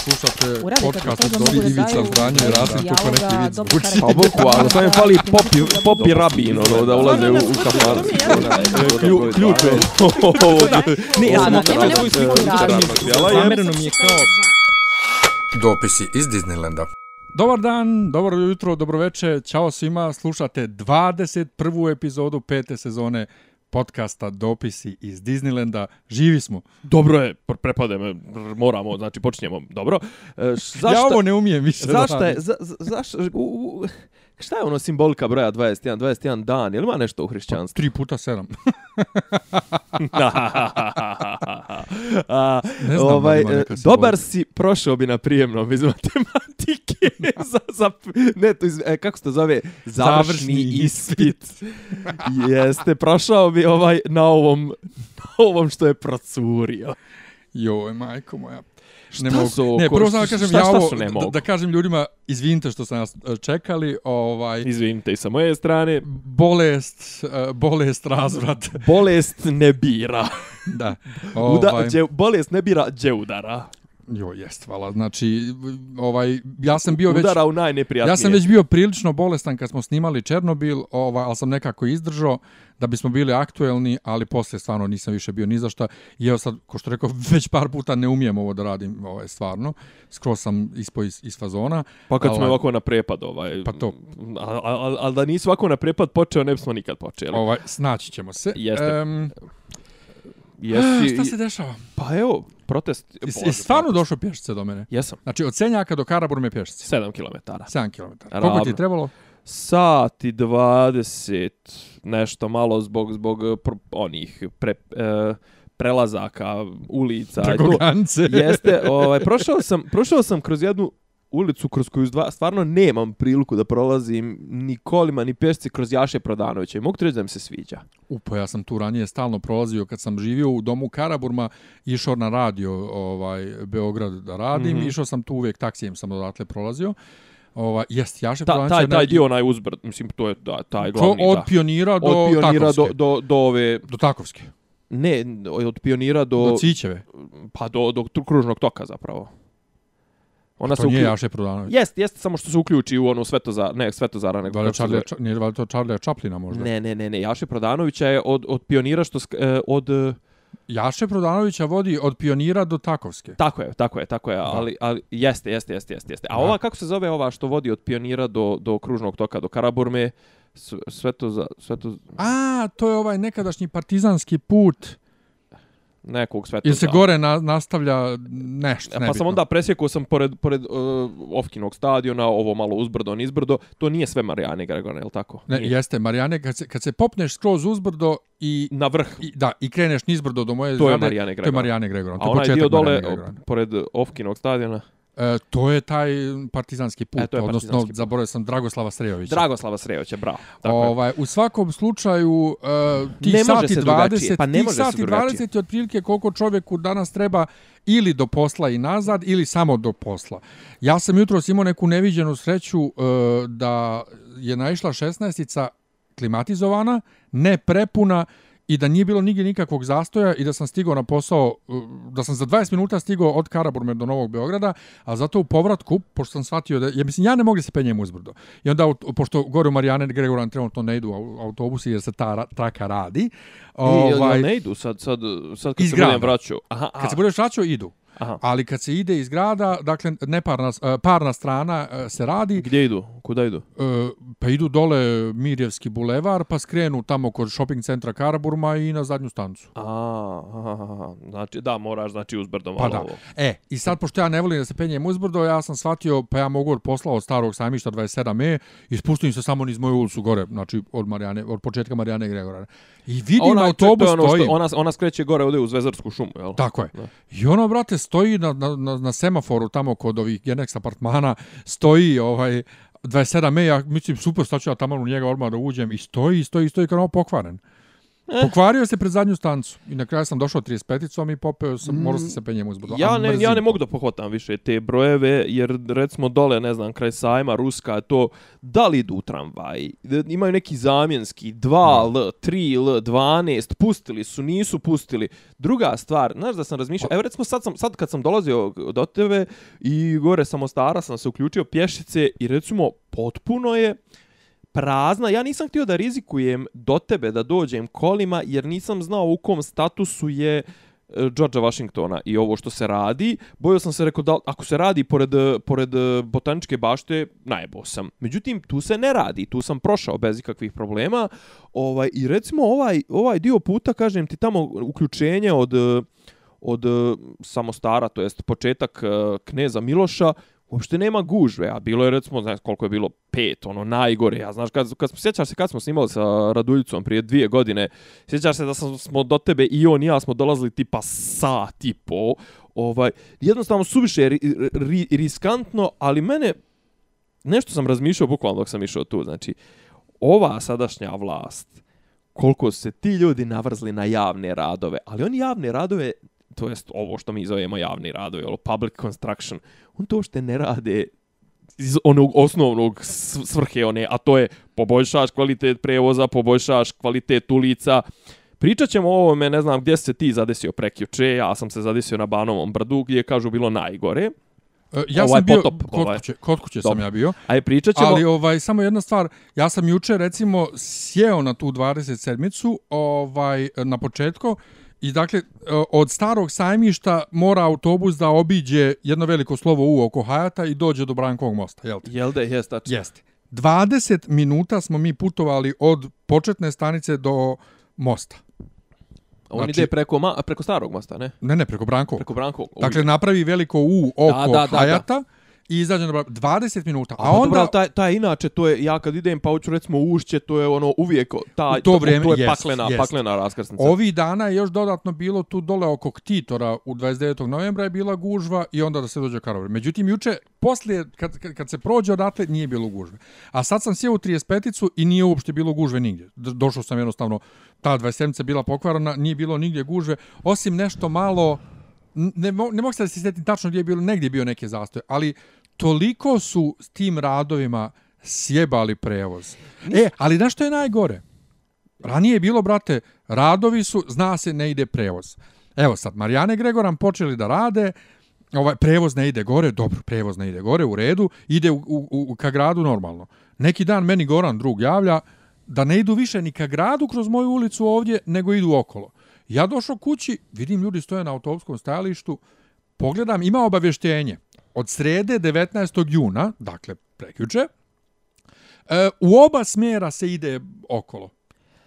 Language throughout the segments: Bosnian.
Slušate podcast od Dobri Ivica Zdranje i Rasim neki vic dobro zvuči. karakter. Pa bukvalno, samo je fali popi, popi rabin, ono, da ulaze u, u. Klju- Ključ je. Ne, ja sam svoju sliku. Zamereno mi je kao... Dopisi iz Disneylanda. Dobar dan, dobro jutro, dobro večer, čao svima, slušate 21. epizodu pete sezone podcasta Dopisi iz Disneylanda. Živi smo. Dobro je, pre- prepade me, moramo, znači počinjemo, dobro. E, š- Ja ovo ne umijem više zašto je, za, za, zašto, u, u, šta je ono simbolika broja 21, 21 dan, je li ima nešto u hrišćanstvu? Tri puta sedam. A, Ne znam da li ovaj, e, dobar si, prošao bi na prijemnom iz matematike. za, za, ne, to iz, e, kako se to zove? Završni, Završni ispit. Jeste, prošao bi ovaj na ovom, na ovom što je procurio. Joj, majko moja. Šta Ne, mogu. su ne prvo sam da kažem, ja ovo, da, da kažem ljudima, izvinite što sam nas e, čekali, ovaj, Izvinite i sa moje strane, bolest, e, bolest, razvrat, bolest ne bira. da. Uda, Ovaj, dje, bolest ne bira, dje udara. Jo, jest, hvala. Znači, ovaj, ja sam bio već... Udara u najneprijatnije. Ja sam već bio prilično bolestan kad smo snimali Černobil, ovaj, ali sam nekako izdržao da bismo bili aktuelni, ali poslije stvarno nisam više bio ni za šta. I evo sad, ko što rekao, već par puta ne umijem ovo da radim ovaj, stvarno. Skroz sam ispo iz, iz fazona. Pa kad smo Ali- ovako na prepad, ovaj... Pa to. Ali al, al, da nisu ovako na prepad počeo, ne bismo nikad počeli. Ovaj, snaći ćemo se. Jeste. Em, Jesi, šta se dešava? Pa evo, protest. Bože, jesi stvarno protest. došao pješice do mene? Jesam. Znači, od Senjaka do Karaburme pješice. 7 km. 7 km. Koliko ti je trebalo? Sat i 20, nešto malo zbog, zbog eh, pr, onih pre, e, prelazaka, ulica. Preko to. granice. Jeste, ovaj, prošao, sam, prošao sam kroz jednu ulicu kroz koju dva, stvarno nemam priliku da prolazim ni kolima, ni pešci kroz Jaše Prodanovića. I mogu reći da mi se sviđa. Upo, ja sam tu ranije stalno prolazio kad sam živio u domu Karaburma, išao na radio ovaj Beograd da radim, mm. -hmm. išao sam tu uvijek taksijem sam odatle prolazio. Ovaj jest Jaše Ta, Prodanović taj, taj dio, onaj uzbrd, mislim, to je da, taj glavni, od da. pionira do Od pionira do, Takovske. do, do ove, do Takovske. ne, od pionira do, Do Cićeve. pa do, do kružnog toka zapravo. Ona To nije uklju- Jaše Prodanović. Jest, jest, samo što se uključi u onu Svetozara, ne Svetozara, nego Da se Charlie? Ča- nije valjda to Charlie Chaplina možda? Ne, ne, ne, ne, Jaše Prodanovića je od, od pionira što, sk- e, od, e, Jaše Prodanovića vodi od pionira do Takovske. tako je, tako je, tako je, ali, ali jeste, jeste, jeste, jeste, jeste. A Da. ova, kako se zove ova što vodi od pionira do, do kružnog toka, do Karaburme, S- Sveto za, Sveto, A, to je ovaj nekadašnji partizanski put. Nekog Sveto Ili se gore na, nastavlja nešto, E, Pa nebitno. sam onda presjekao sam pored, pored uh, Ofkinog stadiona, ovo malo uzbrdo, nizbrdo, to nije sve Marijane Gregorane, je li tako? Ne, Nije. jeste, Marijane, kad se, kad se popneš skroz uzbrdo i, Na vrh, i, da, i kreneš nizbrdo do moje to je zgrade, Marijane to je. Marijane Gregoran. To A je onaj dio dole, pored Ofkinog stadiona, E, to je taj partizanski put, E, to je odnosno, put. zaboravio sam, Dragoslava Srejovića. Dragoslava Srejovića, bravo. Tako. Ovaj, u svakom slučaju, uh, tih Ne sati se 20, drugačije, pa ne može sati drugačije. 20 je otprilike koliko čovjeku danas treba ili do posla i nazad, ili samo do posla. Ja sam jutros imao neku neviđenu sreću uh, da je naišla 16-ica klimatizovana, ne prepuna, i da nije bilo nigdje nikakvog zastoja i da sam stigao na posao, uh, da sam za 20 minuta stigao od Karaburme do Novog Beograda, a zato u povratku, pošto sam shvatio da, ja mislim, ja ne mogu da se penjem uzbrdo. I onda, pošto gore u Marijane Gregoran trenutno ne idu au- autobusi jer se ta ra- traka radi, Ovaj, ovaj, ne idu sad, sad, sad kad se budem vraćao. Aha, aha. kad se budeš vraćao, idu. Aha. Ali kad se ide iz grada, dakle, neparna, s- e, parna strana e, se radi, Gdje idu? Kuda idu? e, pa idu dole Mirjevski bulevar, pa skrenu tamo kod shopping centra Karaburma i na zadnju stancu. A, aha, aha. Znači, da, moraš, znači, uzbrdo malo Pa da. ovo. E, i sad, pošto ja ne volim da se penjem uzbrdo, ja sam shvatio, pa ja mogu od posla od starog sajmišta 27E i spustim se samo niz moju ulicu gore, znači od, Marijane, od početka Marijane Gregorana. I vidim ona, autobus to je ono stoji. Što, ona, ona skreće gore ovdje u Zvezarsku šumu, jel? Tako je. Da. I ono, brate, stoji na, na, na, na semaforu tamo kod ovih Genex apartmana, stoji ovaj 27E, ja mislim, super, sad ću ja tamo u njega odmah da uđem i stoji, stoji, stoji kao pokvaren pokvaren. Pokvario se pred zadnju stancu i na kraju sam došao 35-icom i popeo sam, morao sam se penjem uzbrdo. Ja ne, ja ne mogu da pohvatam više te brojeve, jer recimo dole, ne znam, kraj sajma, Ruska, to, da li idu u tramvaj? Imaju neki zamjenski, 2L, 3L, 12, pustili su, nisu pustili. Druga stvar, znaš da sam razmišljao, evo recimo sad, sam, sad kad sam dolazio do tebe i gore samostara sam se uključio pješice i recimo potpuno je, prazna. Ja nisam htio da rizikujem do tebe da dođem kolima jer nisam znao u kom statusu je e, Georgea Washingtona i ovo što se radi. bojao sam se rekao da ako se radi pored, pored e, botaničke bašte, najebo sam. Međutim, tu se ne radi. Tu sam prošao bez ikakvih problema. Ovaj, I recimo ovaj, ovaj dio puta, kažem ti tamo uključenje od e, od e, samostara, to jest početak kneza Miloša, uopšte nema gužve, a bilo je recimo, znaš koliko je bilo, pet, ono, najgore, ja znaš, kad, kad sjećaš se kad smo snimali sa Raduljicom prije dvije godine, sjećaš se da sam, smo do tebe i on i ja smo dolazili tipa sat i po, ovaj, jednostavno suviše ri, ri, riskantno, ali mene, nešto sam razmišljao bukvalno dok sam išao tu, znači, ova sadašnja vlast, koliko se ti ljudi navrzli na javne radove, ali oni javne radove to jest ovo što mi zovemo javni radovi, ono public construction, on to što ne rade iz onog osnovnog svrhe one, a to je poboljšaš kvalitet prevoza, poboljšaš kvalitet ulica. Pričat ćemo o ovome, ne znam gdje se ti zadesio prekjuče, ja sam se zadesio na Banovom brdu gdje kažu bilo najgore. E, ja ovaj sam bio potop, kod ovaj. kuće, kod kuće sam ja bio. Aj pričat ćemo. Ali ovaj samo jedna stvar, ja sam juče recimo sjeo na tu 27-icu, ovaj na početku I dakle, e, od starog sajmišta mora autobus da obiđe jedno veliko slovo U oko Hajata i dođe do Brankovog mosta, jel te? Jel da, jes, tačno. Jeste. 20 minuta smo mi putovali od početne stanice do mosta. On znači, ide preko, ma, preko starog mosta, ne? Ne, ne, preko Brankovog. Preko Brankovog. Dakle, napravi veliko U oko da, da, Hajata. Da, da i izađe na 20 minuta. A, a onda dobro, taj taj inače to je ja kad idem pa hoću recimo ušće, to je ono uvijek ta to, vrijeme, to je jest, paklena jest. paklena raskrsnica. Ovi dana je još dodatno bilo tu dole oko Ktitora u 29. novembra je bila gužva i onda da se dođe Karlovre. Međutim juče poslije kad, kad, kad se prođe odatle nije bilo gužve. A sad sam sjeo u 35-icu i nije uopšte bilo gužve nigdje. Došao sam jednostavno ta 27 bila pokvarena, nije bilo nigdje gužve osim nešto malo ne, mo, ne mogu se da se sjetim tačno gdje je bilo, negdje je bio neke zastoje, ali toliko su s tim radovima sjebali prevoz. E, ali na što je najgore? Ranije je bilo, brate, radovi su, zna se, ne ide prevoz. Evo sad, Marijane Gregoran počeli da rade, ovaj prevoz ne ide gore, dobro, prevoz ne ide gore, u redu, ide u, u, u, ka gradu normalno. Neki dan meni Goran drug javlja da ne idu više ni ka gradu kroz moju ulicu ovdje, nego idu okolo. Ja došao kući, vidim ljudi stoje na autobuskom stajalištu, pogledam, ima obavještenje od srede 19. juna, dakle prekjuče, e, u oba smjera se ide okolo.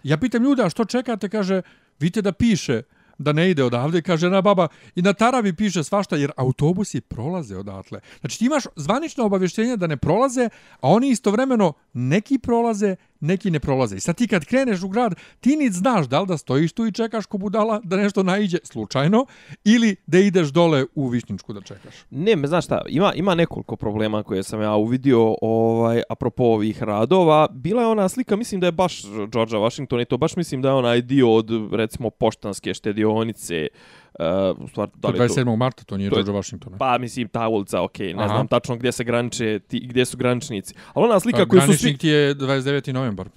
Ja pitam ljuda što čekate, kaže, vidite da piše da ne ide odavde, kaže na baba, i na Taravi piše svašta, jer autobusi prolaze odatle. Znači ti imaš zvanično obavještenje da ne prolaze, a oni istovremeno neki prolaze, neki ne prolaze. I sad ti kad kreneš u grad, ti nic znaš da li da stojiš tu i čekaš ko budala da nešto naiđe slučajno ili da ideš dole u Višnjičku da čekaš. Ne, me znaš šta, ima, ima nekoliko problema koje sam ja uvidio ovaj, apropo ovih radova. Bila je ona slika, mislim da je baš Georgia Washington i to baš mislim da je onaj dio od recimo poštanske štedionice, Uh, u stvar, da li 27. To, marta, to nije to George Washington. Pa, mislim, ta ulica, okej, okay, ne Aha. znam tačno gdje se graniče, ti, gdje su graničnici. Ali ona slika koju su svi... Graničnik je 29. novembar.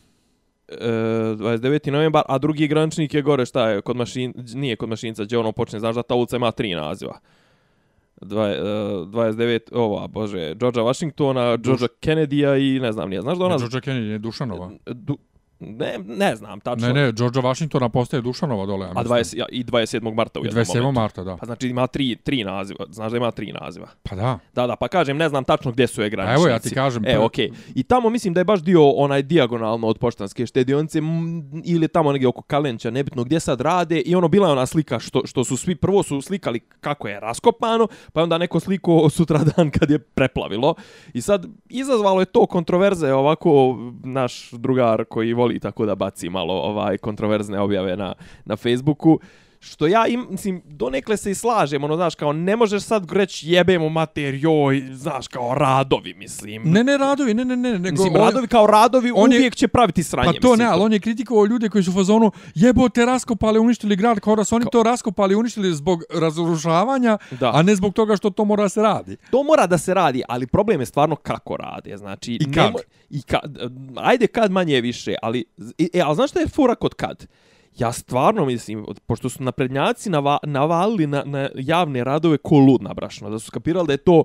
Uh, 29. novembar, a drugi graničnik je gore, šta je, kod mašin, nije kod mašinca, gdje ono počne, znaš da ta ulica ima tri naziva. Dva, uh, 29, ova, bože, Georgea Washingtona, Georgea Kennedya i ne znam, nije, znaš da ona... Ne, Georgea Kennedy je Dušanova. Du, Ne, ne znam tačno. Ne, ne, George Washingtona postaje Dušanova dole, ja A 20, ja, i 27. marta u jednom 27. momentu. marta, da. Pa znači ima tri, tri naziva. Znaš da ima tri naziva. Pa da. Da, da, pa kažem, ne znam tačno gdje su je graničnici. Evo ja ti kažem. E, pa... okej. Okay. I tamo mislim da je baš dio onaj dijagonalno od poštanske štedionice ili tamo negdje oko Kalenća, nebitno gdje sad rade. I ono, bila je ona slika što, što su svi, prvo su slikali kako je raskopano, pa onda neko sliko sutradan kad je preplavilo. I sad izazvalo je to kontroverze ovako naš drugar koji voli tako da baci malo ovaj kontroverzne objave na, na Facebooku što ja im, mislim, donekle se i slažem, ono, znaš, kao, ne možeš sad reći jebemo mater, joj, znaš, kao radovi, mislim. Ne, ne radovi, ne, ne, ne. Nego mislim, on- radovi kao radovi on je- uvijek će praviti sranje, Pa to mislim, ne, ali on je kritikovao ljude koji su u fazonu jebote raskopali, uništili grad, kao da su oni to raskopali, uništili zbog razrušavanja, Da. a ne zbog toga što to mora da se radi. To mora da se radi, ali problem je stvarno kako rade, znači... I kad. nemo- I kad. Ajde kad manje više, ali... E, ali znaš šta je fora kod kad? Ja stvarno mislim, pošto su naprednjaci nava, navalili na, na javne radove ko lud nabrašno, da su skapirali da je to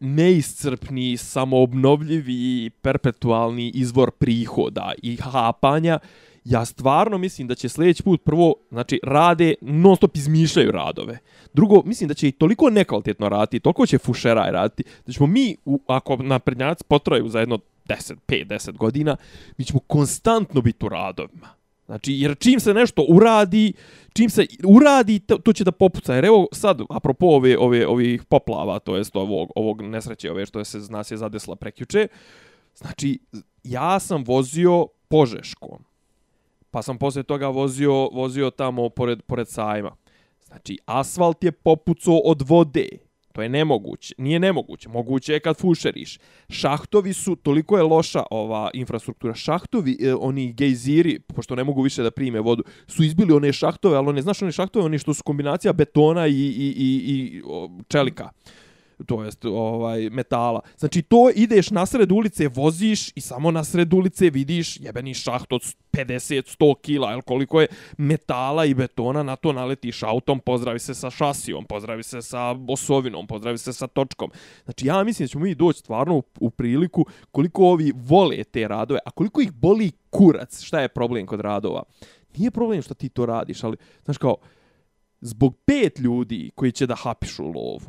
neiscrpni, samoobnovljivi, perpetualni izvor prihoda i hapanja, ja stvarno mislim da će sljedeći put prvo, znači, rade, non stop izmišljaju radove. Drugo, mislim da će i toliko nekvalitetno raditi, toliko će fušeraj raditi, da ćemo mi, u, ako naprednjaci potraju za jedno 10, 5, 10 godina, mi ćemo konstantno biti u radovima. Znači, jer čim se nešto uradi, čim se uradi, to, to će da popuca. Jer evo sad, apropo ove, ove, ovih poplava, to jest ovog, ovog nesreće, ove što je se nas je zadesla prekjuče, znači, ja sam vozio Požeškom. Pa sam poslije toga vozio, vozio tamo pored, pored sajma. Znači, asfalt je popucao od vode. To je nemoguće. Nije nemoguće. Moguće je kad fušeriš. Šahtovi su, toliko je loša ova infrastruktura. Šahtovi, e, oni gejziri, pošto ne mogu više da prime vodu, su izbili one šahtove, ali one, znaš one šahtove, oni što su kombinacija betona i, i, i, i o, čelika to jest ovaj metala. Znači to ideš na sred ulice, voziš i samo na sred ulice vidiš jebeni šaht od 50 100 kila, el koliko je metala i betona, na to naletiš autom, pozdravi se sa šasijom, pozdravi se sa osovinom, pozdravi se sa točkom. Znači ja mislim da ćemo mi doći stvarno u, u priliku koliko ovi vole te radove, a koliko ih boli kurac. Šta je problem kod radova? Nije problem što ti to radiš, ali znaš kao zbog pet ljudi koji će da hapišu lovu,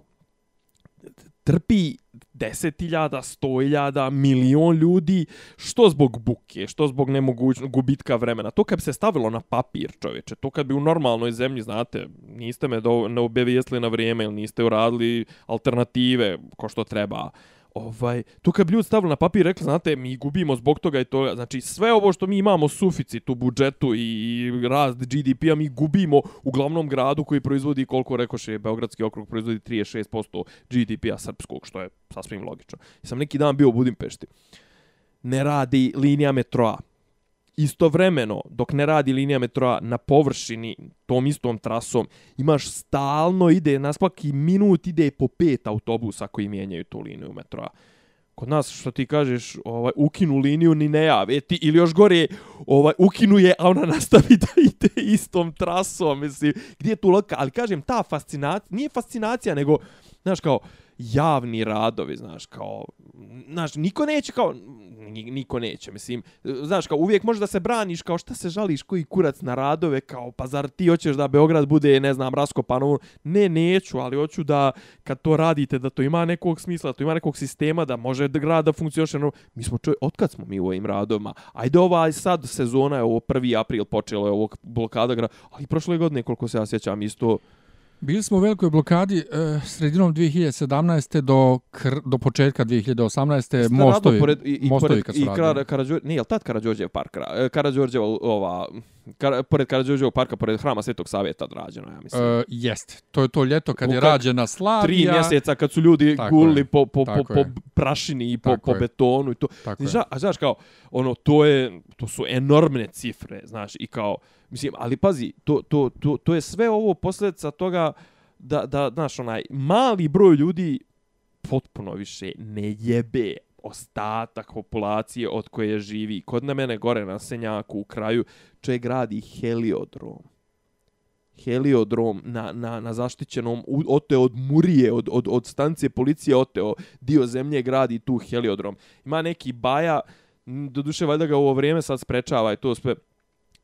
trpi 10.000, 100.000, milion ljudi, što zbog buke, što zbog nemogućnog gubitka vremena. To kad bi se stavilo na papir, čovječe, to kad bi u normalnoj zemlji, znate, niste me do, ne obavijestili na vrijeme ili niste uradili alternative ko što treba, ovaj, to kad bi ljudi stavili na papir rekli, znate, mi gubimo zbog toga i to, znači sve ovo što mi imamo suficit u budžetu i rast GDP-a, mi gubimo u glavnom gradu koji proizvodi, koliko rekoše, Beogradski okrug proizvodi 36% GDP-a srpskog, što je sasvim logično. I sam neki dan bio u Budimpešti. Ne radi linija metroa. Istovremeno, dok ne radi linija metroa na površini, tom istom trasom, imaš stalno ide, na svaki minut ide po pet autobusa koji mijenjaju tu liniju metroa. Kod nas, što ti kažeš, ovaj, ukinu liniju ni ne jave, ti, ili još gore, ovaj, ukinu je, a ona nastavi da ide istom trasom, mislim, gdje je tu logika, ali kažem, ta fascinacija, nije fascinacija, nego, znaš, kao, javni radovi, znaš, kao, znaš, niko neće kao, niko neće, mislim, znaš, kao, uvijek možeš da se braniš, kao, šta se žališ, koji kurac na radove, kao, pa zar ti hoćeš da Beograd bude, ne znam, raskopano, ono, ne, neću, ali hoću da, kad to radite, da to ima nekog smisla, da to ima nekog sistema, da može grad da funkcioniše, no, mi smo čovjek, otkad smo mi u ovim radovima, ajde ova sad sezona je ovo 1. april počelo je ovog blokada grada, ali prošle godine, koliko se ja sjećam, isto, Bili smo u velikoj blokadi e, sredinom 2017. do, kr, do početka 2018. Ste mostovi, pored, i, i mostovi pored, kad su i radili. Kara, Karađor, nije, jel tad Karađorđev park? E, Karađorđeva, ova, kar, pored Karađorđevog parka, pored hrama Svetog Savjeta odrađeno, ja mislim. E, jest, to je to ljeto kad U je rađena Slavija. Tri mjeseca kad su ljudi Tako gulili je, po, po, po, po je. prašini i po, Tako po je. betonu i to. Tako je. A znaš kao, ono, to je, to su enormne cifre, znaš, i kao, mislim, ali pazi, to, to, to, to je sve ovo posljedica toga da, da, znaš, onaj, mali broj ljudi potpuno više ne jebe ostatak populacije od koje živi. Kod na mene gore na Senjaku u kraju čovjek gradi heliodrom. Heliodrom na, na, na zaštićenom, oteo od Murije, od, od, od stancije policije oteo dio zemlje gradi tu heliodrom. Ima neki baja, doduše valjda ga u ovo vrijeme sad sprečava i to sve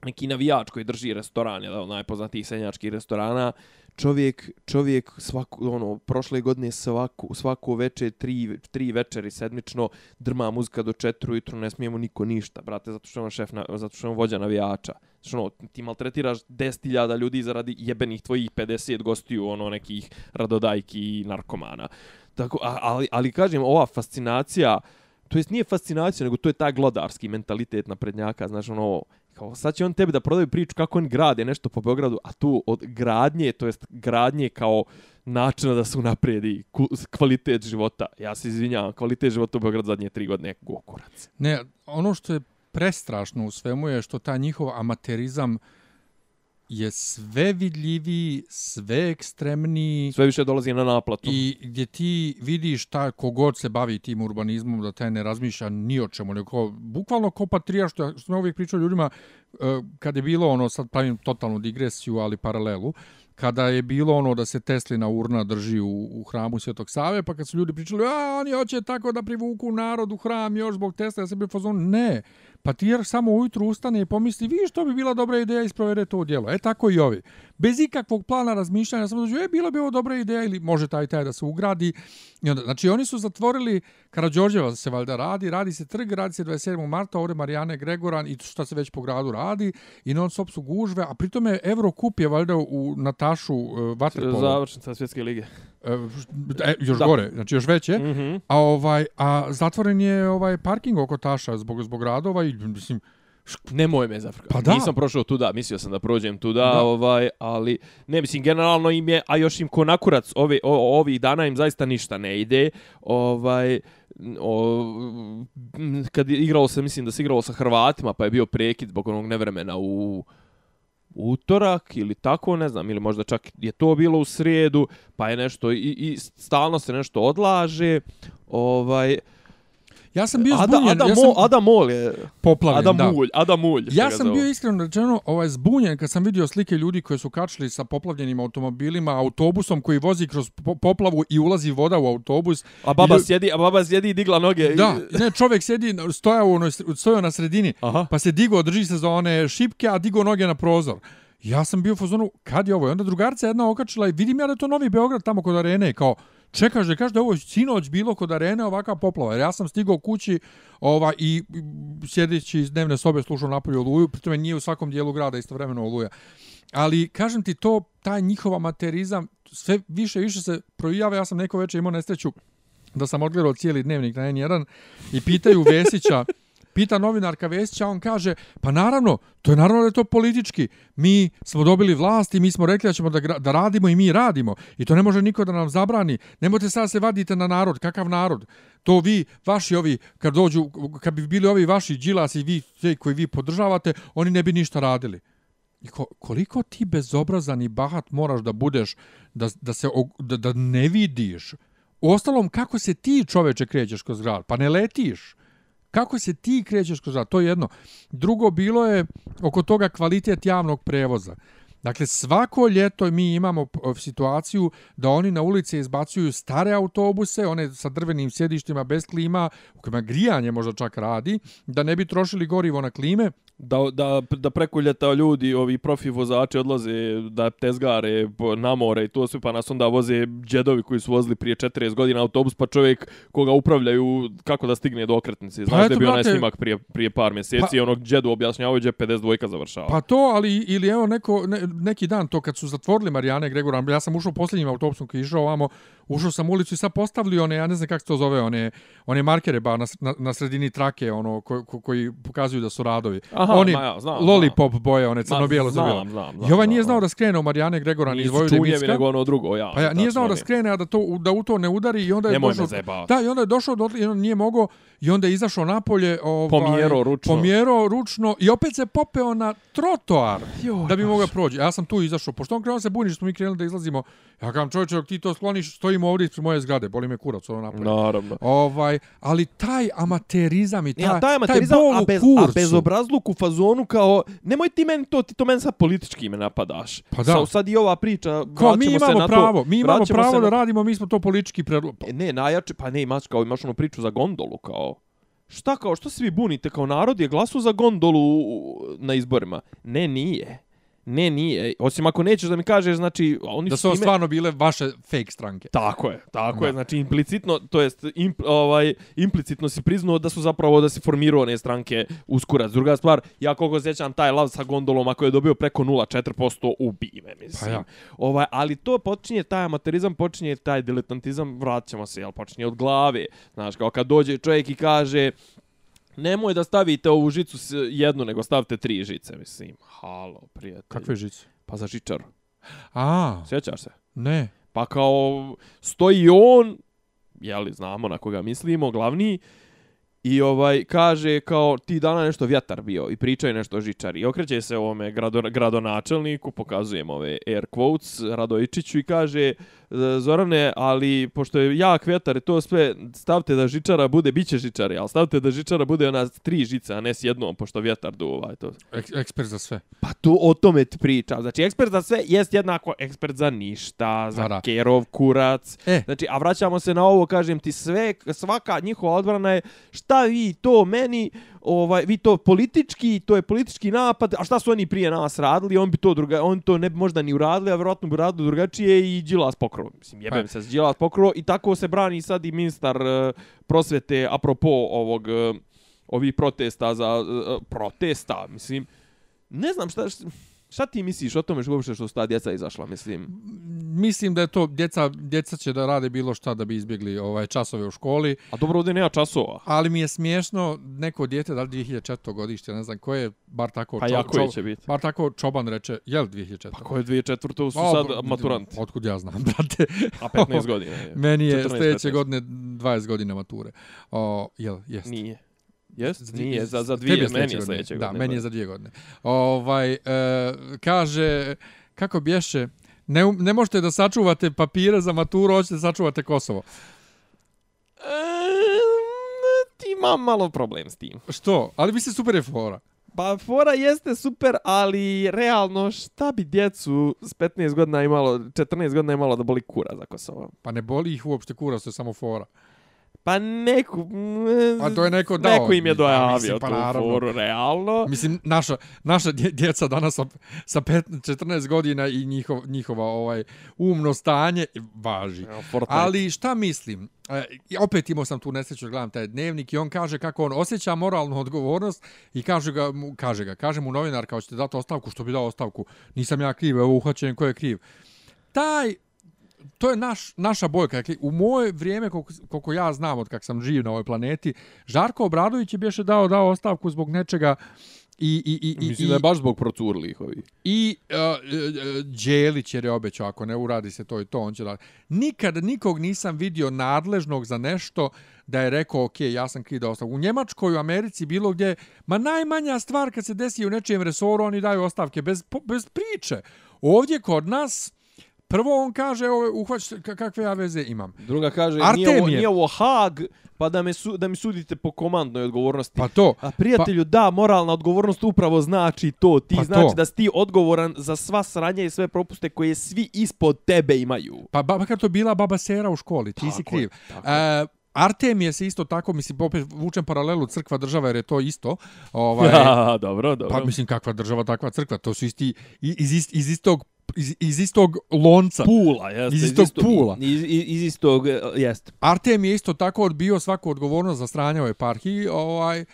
neki navijač koji drži restoran, jedan od najpoznatijih senjačkih restorana, čovjek, čovjek svaku, ono, prošle godine svaku, svaku večer, tri, tri večeri sedmično, drma muzika do četiri ujutru, ne smijemo niko ništa, brate, zato što je on šef, na, zato što je on vođa navijača. Znači, ono, ti maltretiraš 10.000 ljudi zaradi jebenih tvojih 50 gostiju, ono, nekih radodajki i narkomana. Tako, ali, ali kažem, ova fascinacija, to jest nije fascinacija, nego to je taj glodarski mentalitet naprednjaka, znaš, ono, Kao, sad će on tebi da prodaju priču kako on grade nešto po Beogradu, a tu od gradnje, to jest gradnje kao načina da se unaprijedi kvalitet života. Ja se izvinjavam, kvalitet života u Beogradu zadnje tri godine je gokurac. Ne, ono što je prestrašno u svemu je što ta njihov amaterizam je sve vidljiviji, sve ekstremniji Sve više dolazi na naplatu. i gdje ti vidiš ta kogod se bavi tim urbanizmom da taj ne razmišlja ni o čemu, nego bukvalno ko patrija što, što smo uvijek pričali ljudima e, kad je bilo ono, sad pravim totalnu digresiju, ali paralelu, kada je bilo ono da se Teslina urna drži u, u hramu Svetog Save, pa kad su ljudi pričali, a oni hoće tako da privuku narod u hram još zbog Tesla, ja sam bio u fazonu, ne, pa ti jer samo ujutru ustane i pomisli, vi što bi bila dobra ideja i sprovede to djelo. E tako i ovi. Bez ikakvog plana razmišljanja, samo dođu, e, bila bi ovo dobra ideja ili može taj taj da se ugradi. I onda, znači oni su zatvorili, Karadžorđeva se valjda radi, radi se trg, radi se 27. marta, ovdje Marijane Gregoran i šta se već po gradu radi i non stop su gužve, a pritome Eurocup je valjda u Natašu uh, Vaterpolo. Završnica svjetske lige. E, još Da. gore, znači još veće. Mm A ovaj a zatvoren je ovaj parking oko Taša zbog zbog radova i mislim Nemoj me zafrkati. Pa da. Nisam prošao tuda, mislio sam da prođem tuda, Da. ovaj, ali ne mislim generalno im je, a još im ko nakurac ove o, ovih dana im zaista ništa ne ide. Ovaj o, kad je igralo se, mislim da se igralo sa Hrvatima, pa je bio prekid zbog onog nevremena u utorak ili tako, ne znam, ili možda čak je to bilo u srijedu, pa je nešto i, i stalno se nešto odlaže. Ovaj ja sam bio Ada, zbunjen, Ada, ja Mo, sam Ada Mol je poplavljen, Adam da. Mulj, Adam Mulj. Ja sam bio iskreno rečeno ovaj zbunjen kad sam vidio slike ljudi koji su kačili sa poplavljenim automobilima, autobusom koji vozi kroz po- poplavu i ulazi voda u autobus. A baba I sjedi, a baba sjedi i digla noge. i- Da, ne, čovjek sjedi, stoja u onoj, stojao na sredini, Aha. pa se digo, drži se za one šipke, a digo noge na prozor. Ja sam bio u fazonu, kad je ovo? I onda drugarica jedna okačila i vidim ja da je to Novi Beograd tamo kod arene, kao, čekaš da kaže da je ovo sinoć bilo kod arene ovaka poplava. Jer ja sam stigao kući ova, i i sjedeći iz dnevne sobe slušao napolju oluju, pritome nije u svakom dijelu grada istovremeno oluja. Ali, kažem ti, to, taj njihov amaterizam, sve više i više se projava. Ja sam neko večer imao nesreću da sam odgledao cijeli dnevnik na N1 i pitaju Vesića, pita novinarka Vesića, on kaže, pa naravno, to je naravno da je to politički. Mi smo dobili vlast i mi smo rekli da ćemo da, da radimo i mi radimo. I to ne može niko da nam zabrani. Nemojte sad se vadite na narod. Kakav narod? To vi, vaši ovi, kad dođu, kad bi bili ovi vaši džilas i vi, te koji vi podržavate, oni ne bi ništa radili. I ko, koliko ti bezobrazan i bahat moraš da budeš da, da, se, da, da ne vidiš. U ostalom, kako se ti čoveče krećeš kroz grad? Pa ne letiš. Kako se ti krećeš kroz grad? To je jedno. Drugo, bilo je oko toga kvalitet javnog prevoza. Dakle, svako ljeto mi imamo e, situaciju da oni na ulice izbacuju stare autobuse, one sa drvenim sjedištima bez klima, u kojima grijanje možda čak radi, da ne bi trošili gorivo na klime, Da, da, da preko ljeta ljudi, ovi profi vozači odlaze da tezgare na more i to sve, pa nas onda voze džedovi koji su vozili prije 40 godina autobus, pa čovjek koga upravljaju kako da stigne do okretnice. Znaš Pa da eto, je bio onaj snimak prije, prije par mjeseci, Pa- onog džedu objašnjavaju gdje 52 završava. Pa to, ali ili evo neko, ne, neki dan to kad su zatvorili Marijane Gregora, ja sam ušao posljednjim autobusom koji je išao ovamo, ušao sam u ulicu i sad postavili one, ja ne znam kako se to zove, one, one markere ba na, na, na sredini trake, ono, ko, ko, koji pokazuju da su radovi. Aha, oni, ma ja, znam, lollipop boje, one crno-bijelo znam, crno znam, I znam, ovaj nije znam, znao znam. da skrene u Marijane Gregora ni iz Nisu Vojvodine čunjevi, Micka. nego ono drugo, ja. Pa ja, nije znao da skrene, a da, to, da u to ne udari i onda je Nemoj došao... Da, i onda je došao do i on nije mogao i onda je izašao napolje, ovaj, Pomjerao ručno. pomjerao ručno i opet se popeo na trotoar Joj, da bi mogao proći. Ja sam tu izašao, pošto on krenuo se buni što smo mi krenuli da izlazimo. Ja kažem čovječe, dok ti to skloniš, stojimo ovdje ispred moje zgrade, boli me kurac ono napolje. Naravno. Ovaj, ali taj amaterizam i taj, Ja, taj amaterizam, taj bol a, bez, kurcu. a bezobrazluk u fazonu kao, nemoj ti meni to, ti to meni sad politički me napadaš. Pa da. Sa, sad i ova priča, Kao mi se imamo na pravo, to, mi imamo se pravo da na- radimo, mi smo to politički predlo... E, Ne, najjače, pa ne, imaš kao, imaš onu priču za gondolu, kao, šta kao, što se vi bunite, kao narod je glasu za gondolu na izborima. Ne, nije. Ne, nije. Osim ako nećeš da mi kažeš, znači, oni Da su time- stvarno bile vaše fake stranke. Tako je, tako Da. je. Znači implicitno, to jest imp, ovaj implicitno si priznao da su zapravo da se formirao one stranke uskurac. Druga stvar, ja koliko sjećam taj lav sa gondolom ako je dobio preko 0,4% ubi me, mislim. Pa ja. Ovaj, ali to počinje taj amaterizam, počinje taj diletantizam, vraćamo se, jel, počinje od glave. Znaš, kao kad dođe čovjek i kaže Nemoj da stavite ovu žicu s jednu, nego stavite tri žice, mislim. Halo, prijatelj. Kakve žice? Pa za žičaru. A, Sjećaš se? ne. Pa kao stoji on, jeli, znamo na koga mislimo, glavni, i ovaj kaže kao ti dana nešto vjetar bio i pričaju nešto o žičari. I okreće se ovome grado, gradonačelniku, pokazujem ove air quotes Radojičiću i kaže Zorane, ali pošto je jak vjetar i to sve, stavte da žičara bude, bit će žičari, ali stavte da žičara bude ona tri žice, a ne s jednom, pošto vjetar duva. i To. Ek, ekspert za sve. Pa to o tome ti pričam. Znači, ekspert za sve jest jednako ekspert za ništa, za da. kerov kurac. E. Znači, a vraćamo se na ovo, kažem ti, sve, svaka njihova odbrana je šta vi to meni, ovaj, vi to politički, to je politički napad, a šta su oni prije nas radili, on bi to druga, on to ne bi možda ni uradili, a vjerojatno bi uradili drugačije i Đilas pokro. Mislim, jebem Pa. se s Đilas pokro i tako se brani sad i ministar uh, prosvete apropo ovog, uh, ovih protesta za, uh, protesta, mislim, ne znam šta, šta ti misliš o tome što uopšte što su ta djeca izašla, mislim. Mislim da je to, djeca, djeca će da rade bilo šta da bi izbjegli ovaj časove u školi, A dobro, ovdje nema časova. ali mi je smiješno neko dijete, da li 2004. godište, ne znam koje, bar tako, Pa jako je će biti. bar tako Čoban reče, jel 2004. Pa ko je 2004. su O, sad bro, maturant, Otkud ja znam, brate. a 15 godina je. Meni je 14, sljedeće 15. godine 20 godina mature. O, jel, jest. Nije. Jest? Za dvi- Nije, za, za dvije, je meni je sljedeće godine. Da, meni je za dvije godine. Ovaj, e, kaže, kako bješe, ne, um- ne možete da sačuvate papire za maturu, hoćete da sačuvate Kosovo. E, ti imam malo problem s tim. Što? Ali bi se super je fora. Pa fora jeste super, ali realno šta bi djecu s 15 godina imalo, 14 godina imalo da boli kura za Kosovo? Pa ne boli ih uopšte kura, to je samo fora. Pa neku... A to je neko dao. Neko im je Pa, dojavio mislim, pa tu naravno. foru, realno. Mislim, naša, naša dje- djeca danas sa, sa 15, 14 godina i njihov, njihova ovaj umno stanje važi. Fortnite. Ali šta mislim? E, opet imao sam tu nesreću da gledam taj dnevnik i on kaže kako on osjeća moralnu odgovornost i kaže ga, kaže ga, kaže mu novinar kao ćete dati ostavku, što bi dao ostavku, nisam ja kriv, evo uhvaćen ko je kriv. Taj, to je naš, naša bojka. Dakle, u moje vrijeme, koliko, koliko ja znam od kak sam živ na ovoj planeti, Žarko Obradović je bješe dao, dao ostavku zbog nečega i, i, i, i, Mislim i, da je baš zbog procurlih ovi. i uh, Đelić jer je obećao ako ne uradi se to i to on će da nikad nikog nisam vidio nadležnog za nešto da je rekao ok, ja sam kriv da ostavku. U Njemačkoj, u Americi, bilo gdje, ma najmanja stvar kad se desi u nečijem resoru, oni daju ostavke bez, bez priče. Ovdje kod nas, prvo on kaže, evo, uhvać, ka- kakve ja veze imam. Druga kaže, Artemije. nije ovo, nije ovo Hag, pa da, me su, da mi sudite po komandnoj odgovornosti. Pa to, A prijatelju, da, moralna odgovornost upravo znači to. Ti Pa znači to. da si ti odgovoran za sva sranja i sve propuste koje svi ispod tebe imaju. Pa ba, makar to bila baba Sera u školi, ti si Tako je, kriv. tako E, Artemije se isto tako, mislim, opet vučem paralelu crkva država jer je to isto. Ovaj, Ja, dobro, dobro. pa mislim, kakva država, takva crkva. To su isti, iz, ist, iz istog iz, iz istog lonca. Pula, jeste. Iz istog pula. Iz, iz, iz istog, eh, jeste. Artem je isto tako odbio svaku odgovornost za stranje u eparhiji. Ovaj,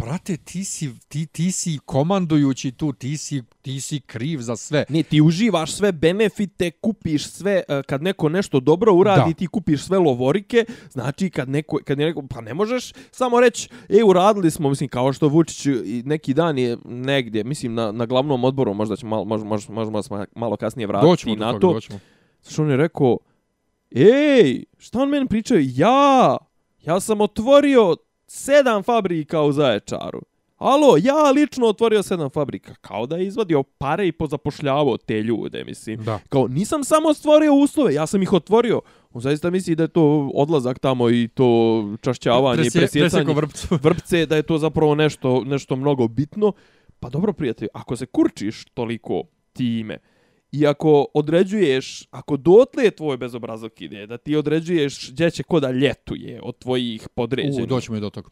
brate, ti si, ti, ti si komandujući tu, ti si, ti si kriv za sve. Ne, ti uživaš sve benefite, kupiš sve, eh, kad neko nešto dobro uradi, Da. ti kupiš sve lovorike, znači kad neko, kad je neko, pa ne možeš samo reći, e, uradili smo, mislim, kao što Vučić neki dan je negdje, mislim, na, na glavnom odboru, možda će malo, možda, možda, možda smo malo kasnije vratiti Doćemo do na toga, to. doćemo. Što on je rekao, ej, šta on meni pričao? Ja, ja sam otvorio sedam fabrika u Zaječaru. Alo, ja lično otvorio sedam fabrika. Kao da je izvadio pare i pozapošljavao te ljude, mislim. Da. Kao, nisam samo stvorio uslove, ja sam ih otvorio. On zaista misli da je to odlazak tamo i to čašćavanje i Presje, presjecanje presjeko vrpcu. vrpce, da je to zapravo nešto, nešto mnogo bitno. Pa dobro, prijatelj, ako se kurčiš toliko time, i ako određuješ, ako dotle je tvoj bezobrazok ide, da ti određuješ gdje će ko da ljetuje od tvojih podređenih, U, doćemo i do toga.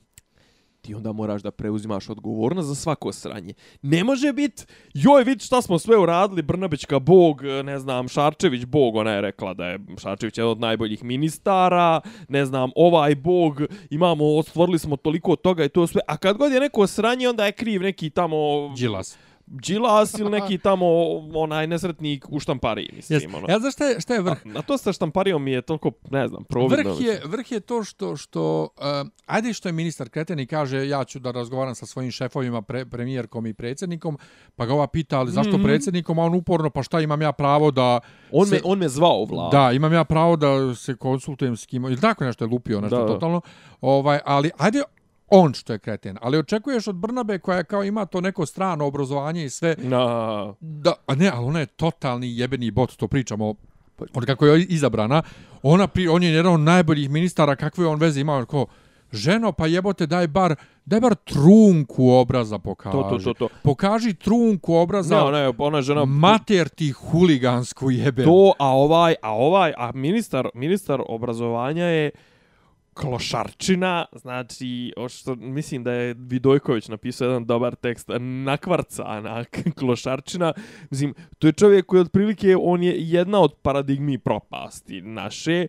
ti onda moraš da preuzimaš odgovornost za svako sranje. Ne može bit, joj, vidi šta smo sve uradili, Brnabićka bog, ne znam, Šarčević bog, ona je rekla da je Šarčević jedan od najboljih ministara, ne znam, ovaj bog, imamo, stvorili smo toliko toga i to sve, a kad god je neko sranje, onda je kriv neki tamo Đilas. Đilas ili neki tamo onaj nesretnik u štampariji, mislim. Yes. Ono. Ja znaš šta je, šta je vrh? A, a to sa štamparijom mi je toliko, ne znam, providno. Vrh je, vrh je to što, što uh, ajde što je ministar Kreten i kaže ja ću da razgovaram sa svojim šefovima, pre, premijerkom i predsjednikom, pa ga ova pita, ali zašto mm -hmm. predsjednikom, a on uporno, pa šta imam ja pravo da... On, se, me, on me zvao vlad. Da, imam ja pravo da se konsultujem s kim, ili tako nešto je lupio, nešto da, totalno. Ovaj, ali ajde on što je kreten. Ali očekuješ od Brnabe koja kao ima to neko strano obrazovanje i sve. No. Da, a ne, ali ona je totalni jebeni bot, to pričamo od kako je izabrana. Ona pri, on je jedan od najboljih ministara, kakve on veze imao, kao, ženo, pa jebote, daj bar, daj bar trunku obraza pokaži. To, to, to, to. Pokaži trunku obraza. Ne, ona je, ona žena... Mater ti huligansku jebe. To, a ovaj, a ovaj, a ministar, ministar obrazovanja je klošarčina, znači, što, mislim da je Vidojković napisao jedan dobar tekst, nakvarca na klošarčina, mislim, to je čovjek koji otprilike, on je jedna od paradigmi propasti naše,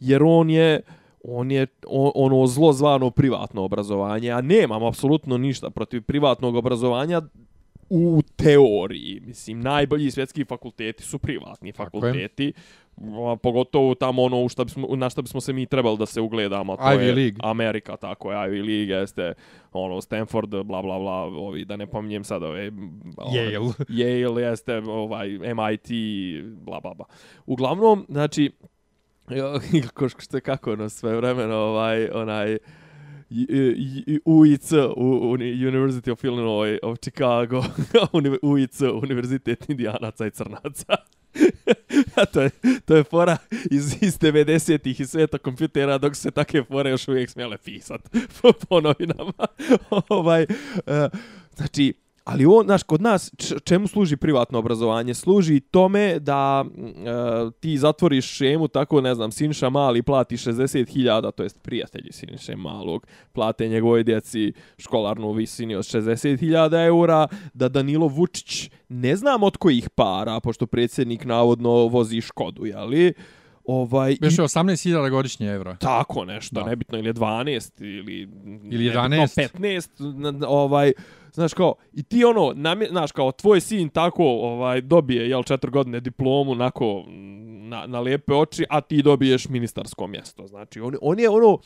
jer on je, on je ono zlo zvano privatno obrazovanje, a nemam apsolutno ništa protiv privatnog obrazovanja, u teoriji, mislim, najbolji svjetski fakulteti su privatni fakulteti, a, pogotovo tamo ono u šta bismo, na šta bismo se mi trebali da se ugledamo, to Ivy je League. Amerika, tako je, Ivy League, jeste, ono, Stanford, bla, bla, bla, ovi, da ne pominjem sad ove... Yale. Yale, jeste, ovaj, MIT, bla, bla, bla. Uglavnom, znači, ko što kako ono sve vremeno, ovaj, onaj, UIC, University of Illinois of Chicago, UIC, Univerzitet Indijanaca i Crnaca. A to je, to je fora iz, iz 90-ih i sveta kompjutera, dok se take fore još uvijek smjele pisat po, po novinama. ovaj, uh, znači, Ali on, znaš, kod nas, čemu služi privatno obrazovanje? Služi tome da e, ti zatvoriš šemu, tako, ne znam, Sinša Mali plati 60.000, to jest prijatelji Sinše Malog, plate njegovoj djeci školarnu visini od 60.000 eura, da Danilo Vučić, ne znam od kojih para, pošto predsjednik navodno vozi Škodu, jeli? Ovaj, Beše 18.000 godišnje evra. Tako nešto, da. nebitno, ili je 12, ili, ili 11. 15, ovaj, znaš kao, i ti ono, nam, znaš kao, tvoj sin tako ovaj dobije, jel, četiri godine diplomu, nako, na, na lijepe oči, a ti dobiješ ministarsko mjesto. Znači, on, on je ono,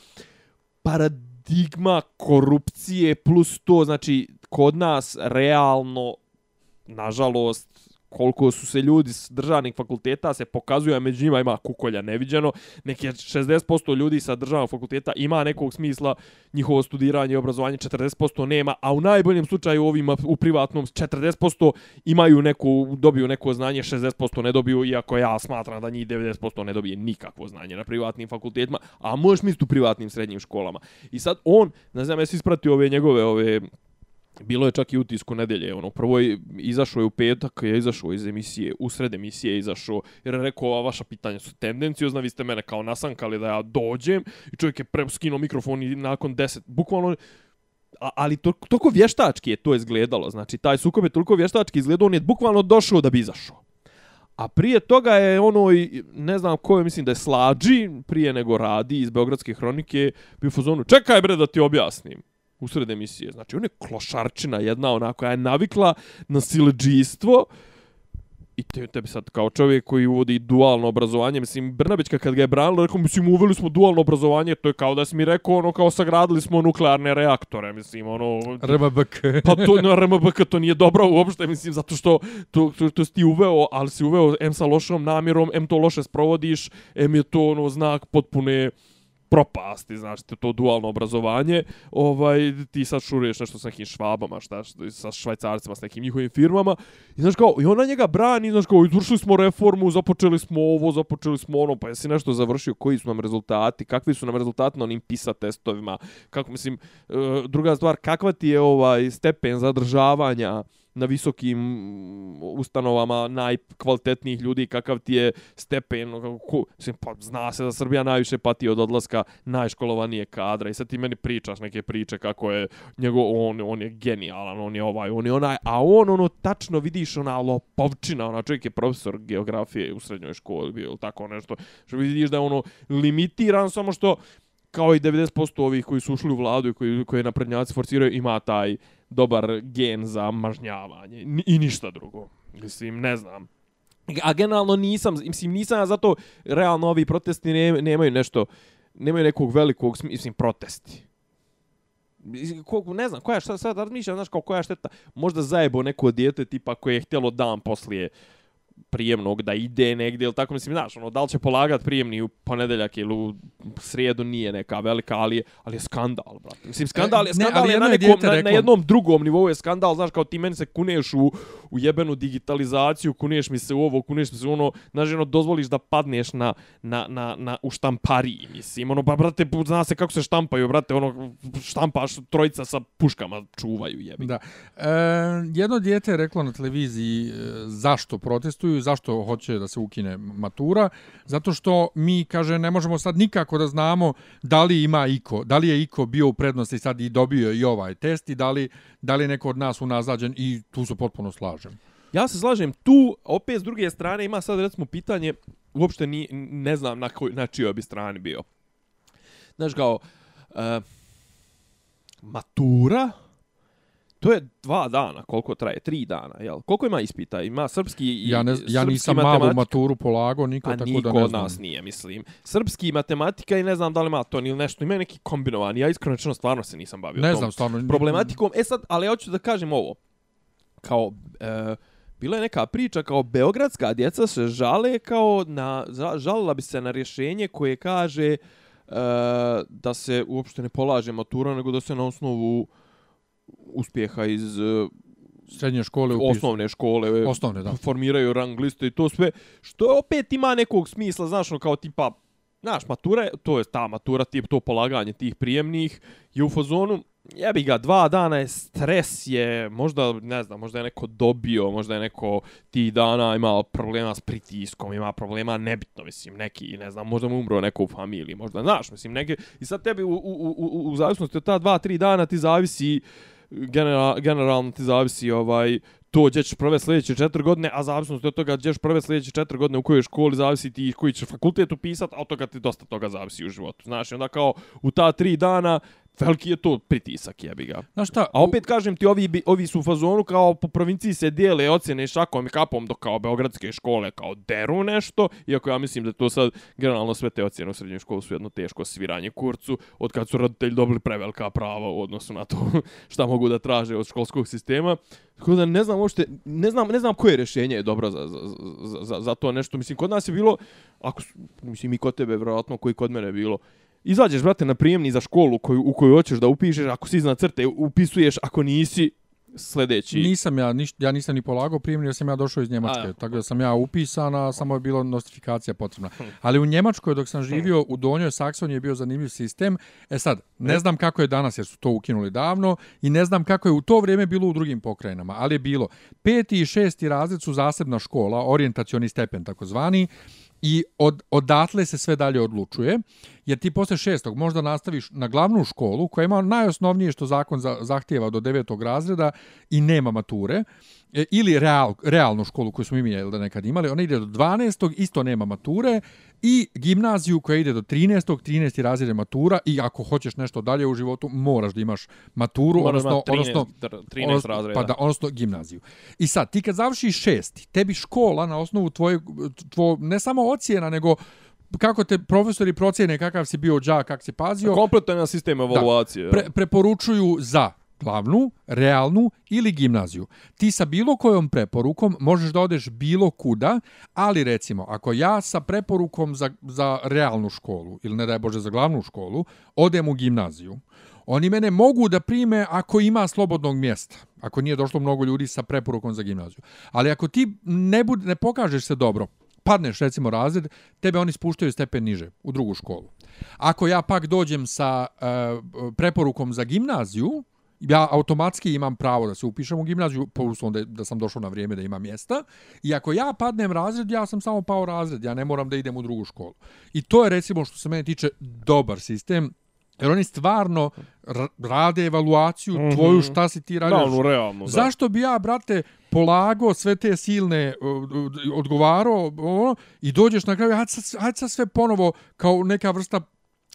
paradigma korupcije plus to, znači, kod nas realno, nažalost, koliko su se ljudi s državnih fakulteta se pokazuju, a među njima ima kukolja neviđeno. neke 60% ljudi sa državnog fakulteta ima nekog smisla njihovo studiranje i obrazovanje, 40% nema, a u najboljem slučaju ovima u privatnom 40% imaju neku, dobiju neko znanje, 60% ne dobiju, iako ja smatram da njih 90% ne dobije nikakvo znanje na privatnim fakultetima, a možeš misliti u privatnim srednjim školama. I sad on, ne znam, jesi ispratio ove njegove ove Bilo je čak i utisku nedelje, ono, prvo je izašao je u petak, je izašao iz emisije, u sred emisije je izašao, jer je rekao, ova vaša pitanja su tendencijozna, vi ste mene kao nasankali da ja dođem, i čovjek je preskinuo mikrofon i nakon deset, bukvalno, a, ali to, toliko vještački je to izgledalo, znači, taj sukob je toliko vještački izgledao, on je bukvalno došao da bi izašao. A prije toga je ono, ne znam ko je, mislim da je Slađi, prije nego radi iz Beogradske hronike, bio u fazonu, čekaj bre da ti objasnim usred emisije. Znači, on je klošarčina jedna onako, je navikla na sileđistvo i te, tebi sad kao čovjek koji uvodi dualno obrazovanje, mislim, Brnabićka kad ga je branila, rekao, mislim, uveli smo dualno obrazovanje, to je kao da si mi rekao, ono, kao sagradili smo nuklearne reaktore, mislim, ono... RMBK. pa to, na RMBK to nije dobro uopšte, mislim, zato što to, to, to si ti uveo, ali si uveo M sa lošom namjerom, M to loše sprovodiš, M je to, ono, znak potpune propasti, znači to dualno obrazovanje, ovaj ti sad šuruješ nešto sa nekim švabama, šta, sa švajcarcima, sa nekim njihovim firmama. I znaš kao, i ona njega brani, znaš kao, izvršili smo reformu, započeli smo ovo, započeli smo ono, pa jesi nešto završio, koji su nam rezultati, kakvi su nam rezultati na onim PISA testovima, kako mislim, eh, druga stvar, kakva ti je ovaj stepen zadržavanja na visokim mm, ustanovama najkvalitetnijih ljudi, kakav ti je stepen, ono ko, mislim, pa zna se da Srbija najviše pati od odlaska najškolovanije kadra i sad ti meni pričaš neke priče kako je njegov, on, on je genijalan, on je ovaj, on je onaj, a on ono tačno vidiš ona lopovčina, ona čovjek je profesor geografije u srednjoj školi bio ili tako nešto, što vidiš da je ono limitiran samo što kao i 90% ovih koji su ušli u vladu i koji, koji naprednjaci forciraju, ima taj dobar gen za mažnjavanje. I ništa drugo. Mislim, ne znam. A generalno nisam, mislim, nisam ja zato, realno ovi protesti ne, nemaju nešto, nemaju nekog velikog, mislim, protesti. Mislim, Koliko, ne znam, koja šta sad razmišljam, znaš, kao koja šteta, možda zajebo neko dijete tipa koje je htjelo dan poslije prijemnog da ide negdje ili tako mislim znaš ono da li će polagat prijemni u ponedeljak ili u srijedu nije neka velika ali je, ali je skandal brate. Mislim skandal je E, ne, skandal ali je na je nekom dijete na, na jednom drugom nivou je skandal znaš kao ti meni se kuneš u u jebenu digitalizaciju kuneš mi se u ovo kuneš mi se u ono znaš ono dozvoliš da padneš na na na na u štampariji mislim ono ba brate zna se kako se štampaju brate ono štampaš trojica sa puškama čuvaju jebi Da. E, jedno dijete je reklo na televiziji e, zašto protestuju, zašto hoće da se ukine matura, zato što mi, kaže, ne možemo sad nikako da znamo da li ima iko, da li je iko bio u prednosti sad i dobio i ovaj test i da li, da li neko od nas unazađen i tu se potpuno slažem. Ja se slažem tu, opet s druge strane ima sad recimo pitanje, uopšte ni, ne znam na, koj, na čijoj bi strani bio. Znaš kao, uh, matura, to je dva dana, koliko traje, tri dana, jel? Koliko ima ispita? Ima srpski i Ja, ne, ja srpski nisam malu maturu polago, niko, A tako niko da ne od znam. nas nije, mislim. Srpski i matematika i ne znam da li ima to ili nešto. Ima neki kombinovani. Ja iskreno rečeno stvarno se nisam bavio Ne tom znam, stvarno. problematikom. E sad, ali ja hoću da kažem ovo. Kao, e, bila je neka priča kao beogradska djeca se žale kao na, žalila bi se na rješenje koje kaže e, da se uopšte ne polaže matura, nego da se na osnovu uspjeha iz e, Srednje škole upisu. osnovne škole Osnovne, da. formiraju rang liste i to sve, što opet ima nekog smisla, znaš, ono kao tipa, znaš, matura, to je ta matura, tip, to polaganje tih prijemnih, je u fazonu, jebi ga, dva dana je stres je, možda, ne znam, možda je neko dobio, možda je neko tih dana imao problema s pritiskom, ima problema, nebitno, mislim, neki, ne znam, možda mu umro neko u familiji, možda, znaš, mislim, neke, i sad tebi u, u, u, u, u zavisnosti od ta dva, tri dana ti zavisi, general, generalno ti zavisi ovaj to gdje ćeš prve sljedeće četiri godine, a zavisnosti od toga gdje ćeš prve sljedeće četiri godine u kojoj školi zavisi ti koji ćeš fakultet upisat, a od toga ti dosta toga zavisi u životu. Znaš, onda kao u ta tri dana veliki je to pritisak, jebi ga. Znaš šta, A opet kažem ti, ovi, ovi su u fazonu kao po provinciji se dijele ocjene šakom i kapom dok kao beogradske škole kao deru nešto, iako ja mislim da to sad generalno sve te ocjene u srednjoj školi su jedno teško sviranje kurcu od kad su roditelji dobili prevelika prava u odnosu na to šta mogu da traže od školskog sistema. Tako da ne znam uopšte, ne znam, ne znam koje rješenje je dobro za, za, za, za, za to nešto. Mislim, kod nas je bilo, ako, mislim i kod tebe, vjerojatno, koji kod mene je bilo, Izađeš, brate, na prijemni za školu koju, u koju hoćeš da upišeš, ako si iznad crte, upisuješ, ako nisi, sljedeći. Nisam ja, niš, ja nisam ni polagao prijemni, jer sam ja došao iz Njemačke. A, ja. tako da sam ja upisan, a samo je bilo notifikacija potrebna. Ali u Njemačkoj dok sam živio, u Donjoj Saksoniji je bio zanimljiv sistem. E sad, ne znam kako je danas, jer su to ukinuli davno, i ne znam kako je u to vrijeme bilo u drugim pokrajinama, ali je bilo. Peti i šesti razred su zasebna škola, orijentacioni stepen takozvani, i od, odatle se sve dalje odlučuje, jer ti posle šestog možda nastaviš na glavnu školu, koja ima najosnovnije što zakon za, zahtijeva do devetog razreda i nema mature, Uh, ili real, realnu školu koju smo i mi jel da nekad imali, ona ide do 12. isto nema mature, i gimnaziju koja ide do 13. 13. razred je matura, i ako hoćeš nešto dalje u životu, moraš da imaš maturu, Moraš odnosno, imati 13 odnosno, dr- 13 odnosno, razreda. Pa da, odnosno gimnaziju. I sad, ti kad završiš šesti, tebi škola na osnovu tvoje, tvo, ne samo ocjena, nego kako te profesori procjene kakav si bio đak, kak si pazio, Kompletan sistem evaluacije. pre, preporučuju za glavnu, realnu ili gimnaziju. Ti sa bilo kojom preporukom možeš da odeš bilo kuda, ali recimo, ako ja sa preporukom za, za realnu školu, ili ne daj Bože za glavnu školu, odem u gimnaziju, oni mene mogu da prime ako ima slobodnog mjesta, ako nije došlo mnogo ljudi sa preporukom za gimnaziju. Ali ako ti ne, bud, ne pokažeš se dobro, padneš recimo razred, tebe oni spuštaju stepen niže, u drugu školu. Ako ja pak dođem sa e, preporukom za gimnaziju, ja automatski imam pravo da se upišem u gimnaziju, po uslovom da, da sam došao na vrijeme da imam mjesta. I ako ja padnem razred, ja sam samo pao razred, ja ne moram da idem u drugu školu. I to je recimo što se mene tiče dobar sistem, jer oni stvarno rade evaluaciju mm -hmm. tvoju šta si ti radio. Da, ono, realno, da. Zašto bi ja, brate, polago sve te silne, uh, odgovarao, ono, i dođeš na kraju, hajde sad, hajde sad sve ponovo kao neka vrsta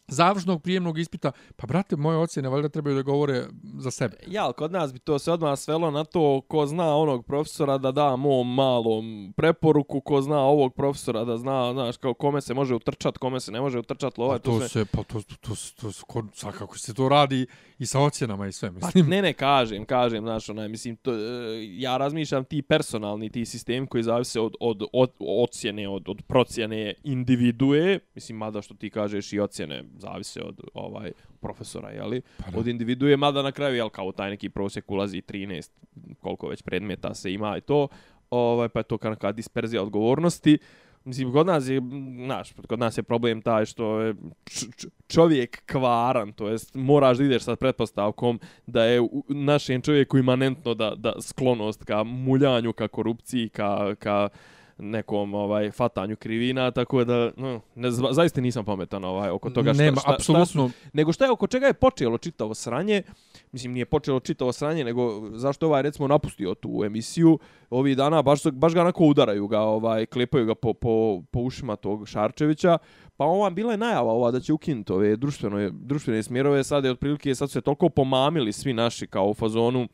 završnog prijemnog ispita, pa brate, moje ocjene valjda trebaju da govore za sebe. Ja, ali kod nas bi to se odmah svelo na to ko zna onog profesora da da mom malom preporuku, ko zna ovog profesora da zna, znaš, kao kome se može utrčat, kome se ne može utrčat, lova, Pa to, sve... se, pa to, to, to, to, to, svakako se to radi i sa ocjenama i sve, Pa, mislim. ne, ne, kažem, kažem, znaš, onaj, mislim, to, e, ja razmišljam ti personalni, ti sistem koji zavise od, od, od ocjene, od, od procjene individue, mislim, mada što ti kažeš i ocjene zavise od ovaj profesora, jeli? Pa da. od individue, mada na kraju, jel, kao taj neki prosjek ulazi 13, koliko već predmeta se ima i to, ovaj, pa je to kao neka disperzija odgovornosti. Mislim, kod nas je, znaš, kod nas je problem taj što je čovjek kvaran, to jest moraš da ideš sa pretpostavkom da je u našem čovjeku imanentno da, da sklonost ka muljanju, ka korupciji, ka, ka nekom ovaj fatanju krivina, tako da no, ne, zaista nisam pametan ovaj oko toga šta, Nema, šta, šta apsolutno. su, nego šta je oko čega je počelo čitavo sranje, mislim nije počelo čitavo sranje, nego zašto ovaj recimo napustio tu emisiju, ovih dana baš, baš ga onako udaraju ga, ovaj, klepaju ga po, po, po ušima tog Šarčevića, pa ova bila je najava ova da će ukinuti ove društvene, društvene smjerove, sad je otprilike, sad su se toliko pomamili svi naši kao u fazonu,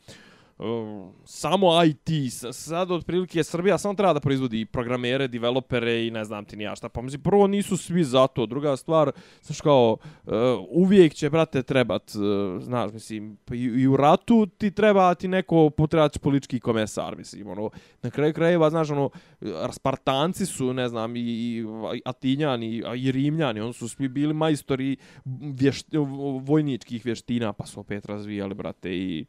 Ehm, samo IT, sad otprilike Srbija samo treba da proizvodi programere, developere i ne znam ti ni ja šta. Pa mislim, prvo nisu svi za to. Druga stvar, znaš kao, uh, uvijek će, brate, trebat, uh, znaš, mislim, pa i, i u ratu ti treba ti neko, potrebaći politički komesar, mislim, ono, na kraju krajeva, znaš, ono, Spartanci su, ne znam, i, i Atinjani, i Rimljani, oni su svi bili majstori vješt, vojničkih vještina, pa su opet razvijali, brate, i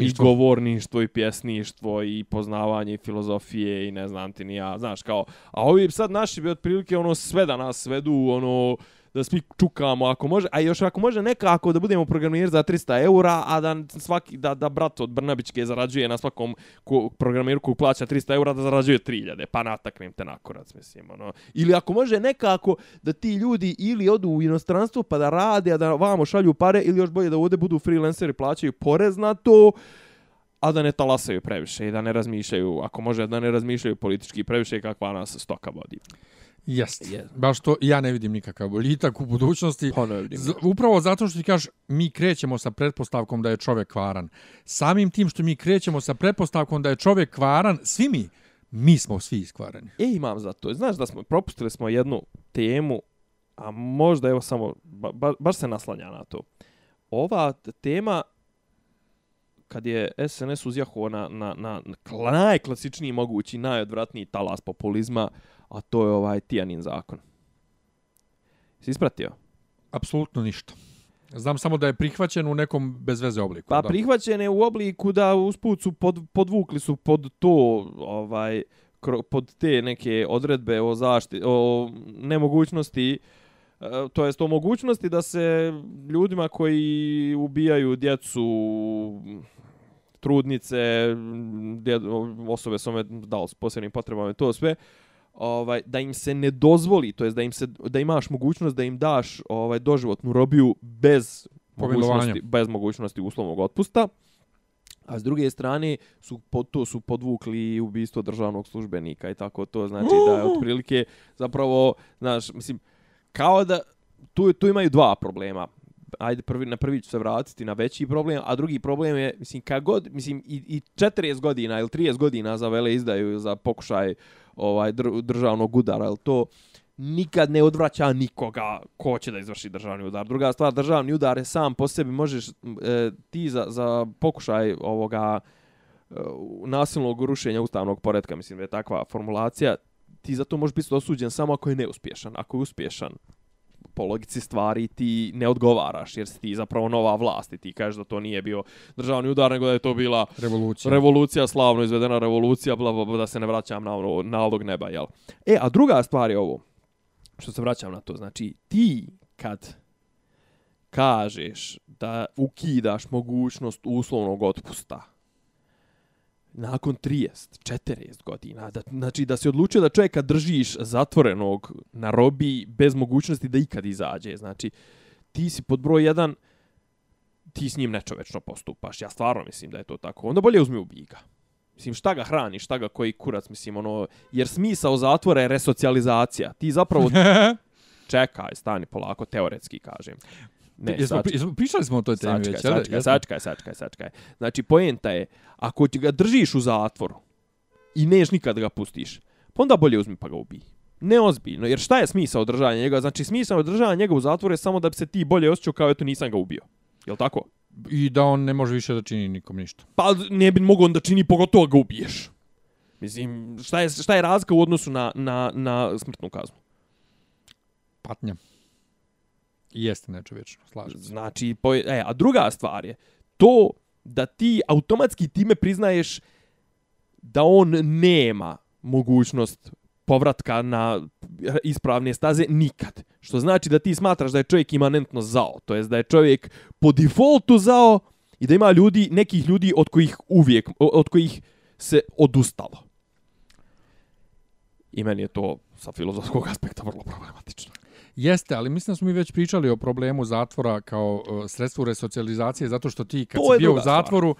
i govorništvo i pjesništvo i poznavanje filozofije i ne znam ti ni ja, znaš kao, a ovi sad naši bi otprilike ono sve da nas svedu, ono, da svi čukamo ako može, a još ako može nekako da budemo programeri za 300 eura, a da svaki, da, da brat od Brnabićke zarađuje na svakom ko, programiru koji plaća 300 eura da zarađuje 3000, pa nataknem te nakorac, mislim, ono. Ili ako može nekako da ti ljudi ili odu u inostranstvo pa da rade, a da vamo šalju pare, ili još bolje da ovde budu freelanceri, plaćaju porez na to, a da ne talasaju previše i da ne razmišljaju, ako može da ne razmišljaju politički previše kakva nas stoka vodi. Jest. Je. Baš to, ja ne vidim nikakav boljitak u budućnosti. Pa ne vidim. Z, upravo zato što ti kažeš, mi krećemo sa pretpostavkom da je čovjek kvaran. Samim tim što mi krećemo sa pretpostavkom da je čovjek kvaran, svi mi, mi smo svi iskvarani. E, imam za to. Znaš da smo, propustili smo jednu temu, a možda evo samo, ba, ba, baš se naslanja na to. Ova tema, kad je SNS uzjaho na, na, na kla- najklasičniji mogući, najodvratniji talas populizma, a to je ovaj Tijanin zakon. Si ispratio? Apsolutno ništa. Znam samo da je prihvaćen u nekom bezveze obliku. Pa da. prihvaćene u obliku da usput su pod, podvukli su pod to ovaj kro- pod te neke odredbe o zaštiti o nemogućnosti e, to jest o mogućnosti da se ljudima koji ubijaju djecu trudnice djed, osobe s ome dal s posebnim potrebama i to sve ovaj da im se ne dozvoli to jest da im se da imaš mogućnost da im daš ovaj doživotnu robiju bez mogućnosti bez mogućnosti uslovnog otpusta. A s druge strane su pod to su podvukli ubistvo državnog službenika i tako to znači da je otprilike zapravo znaš mislim kao da tu tu imaju dva problema. Ajde prvi na prvi ću se vratiti na veći problem, a drugi problem je mislim kad god mislim i, i 40 godina ili 30 godina za vele izdaju za pokušaj ovaj dr, državnog udara, al to nikad ne odvraća nikoga ko će da izvrši državni udar. Druga stvar, državni udar je sam po sebi možeš e, ti za, za pokušaj ovoga e, nasilnog rušenja ustavnog poretka, mislim da je takva formulacija, ti za to možeš biti osuđen samo ako je neuspješan. Ako je uspješan, po logici stvari ti ne odgovaraš jer si ti zapravo nova vlast i ti kažeš da to nije bio državni udar nego da je to bila Revolucija. revolucija, slavno izvedena revolucija, bla, bla, bla, da se ne vraćam na ono, nalog neba, jel? E, a druga stvar je ovo, što se vraćam na to, znači, ti kad kažeš da ukidaš mogućnost uslovnog otpusta nakon 30, 40 godina, da, znači da se odlučio da čovjeka držiš zatvorenog na robi bez mogućnosti da ikad izađe, znači ti si pod broj 1 ti s njim nečovečno postupaš. Ja stvarno mislim da je to tako. Onda bolje uzmi ubij ga. Mislim, šta ga hrani, šta ga koji kurac, mislim, ono, jer smisao zatvora je resocijalizacija. Ti zapravo čekaj, stani polako, teoretski kažem. Ne, Jesmo, jesmo, pričali smo o toj temi Sačekaj, već, da? Jesmo. sačekaj, sačekaj, sačekaj. Znači, poenta je, ako ti ga držiš u zatvoru i neš nikad da ga pustiš, pa onda bolje uzmi pa ga ubij. Neozbiljno, jer šta je smisao držanja njega? Znači, smisao držanja njega u zatvoru je samo da bi se ti bolje osjećao kao eto nisam ga ubio. Jel tako? I da on ne može više da čini nikom ništa. Pa ne bi mogao onda čini pogotovo ga ubiješ. Mislim, šta je, šta je razlika u odnosu na, na, na smrtnu kaznu? Patnja. I jeste nečovječno, slažem se. Znači, po, e, a druga stvar je to da ti automatski time priznaješ da on nema mogućnost povratka na ispravne staze nikad. Što znači da ti smatraš da je čovjek imanentno zao. To jest da je čovjek po defaultu zao i da ima ljudi, nekih ljudi od kojih uvijek, od kojih se odustalo. I meni je to sa filozofskog aspekta vrlo problematično. Jeste, ali mislim da smo mi već pričali o problemu zatvora kao uh, sredstvu resocijalizacije, zato što ti kad To si bio u druga stvar. zatvoru,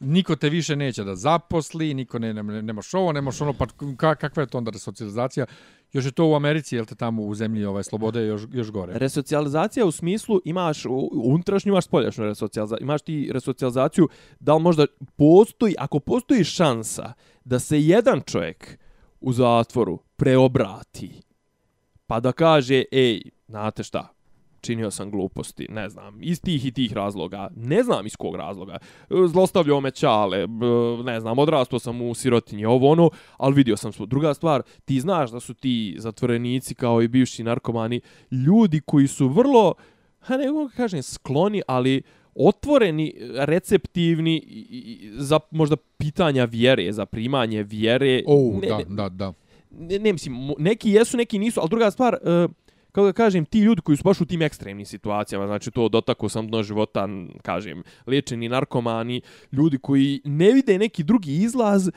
niko te više neće da zaposli, niko ne, ne, nemaš ovo, nemaš ono, pa ka, kakva je to onda resocijalizacija? Još je to u Americi, jel te tamo u zemlji ovaj, slobode još, još gore? Resocijalizacija u smislu imaš unutrašnju, imaš spoljašnju resocijalizaciju. Imaš ti resocijalizaciju da li možda postoji, ako postoji šansa da se jedan čovjek u zatvoru preobrati, pa da kaže, ej, znate šta, činio sam gluposti, ne znam, iz tih i tih razloga, ne znam iz kog razloga, zlostavljao me čale, ne znam, odrastao sam u sirotinji, ovo ono, ali vidio sam svo. Druga stvar, ti znaš da su ti zatvorenici kao i bivši narkomani ljudi koji su vrlo, ha ne mogu kažem skloni, ali otvoreni, receptivni za možda pitanja vjere, za primanje vjere. O, Ne- da, da, da ne, ne mislim, neki jesu, neki nisu, ali druga stvar, uh, kako da kažem, ti ljudi koji su baš u tim ekstremnim situacijama, znači to dotako sam dno života, kažem, liječeni narkomani, ljudi koji ne vide neki drugi izlaz,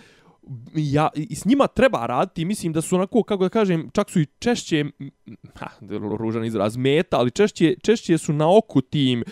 ja, i s njima treba raditi, mislim da su onako, kako da kažem, čak su i češće, ha, ružan izraz, meta, ali češće, češće su na oku tim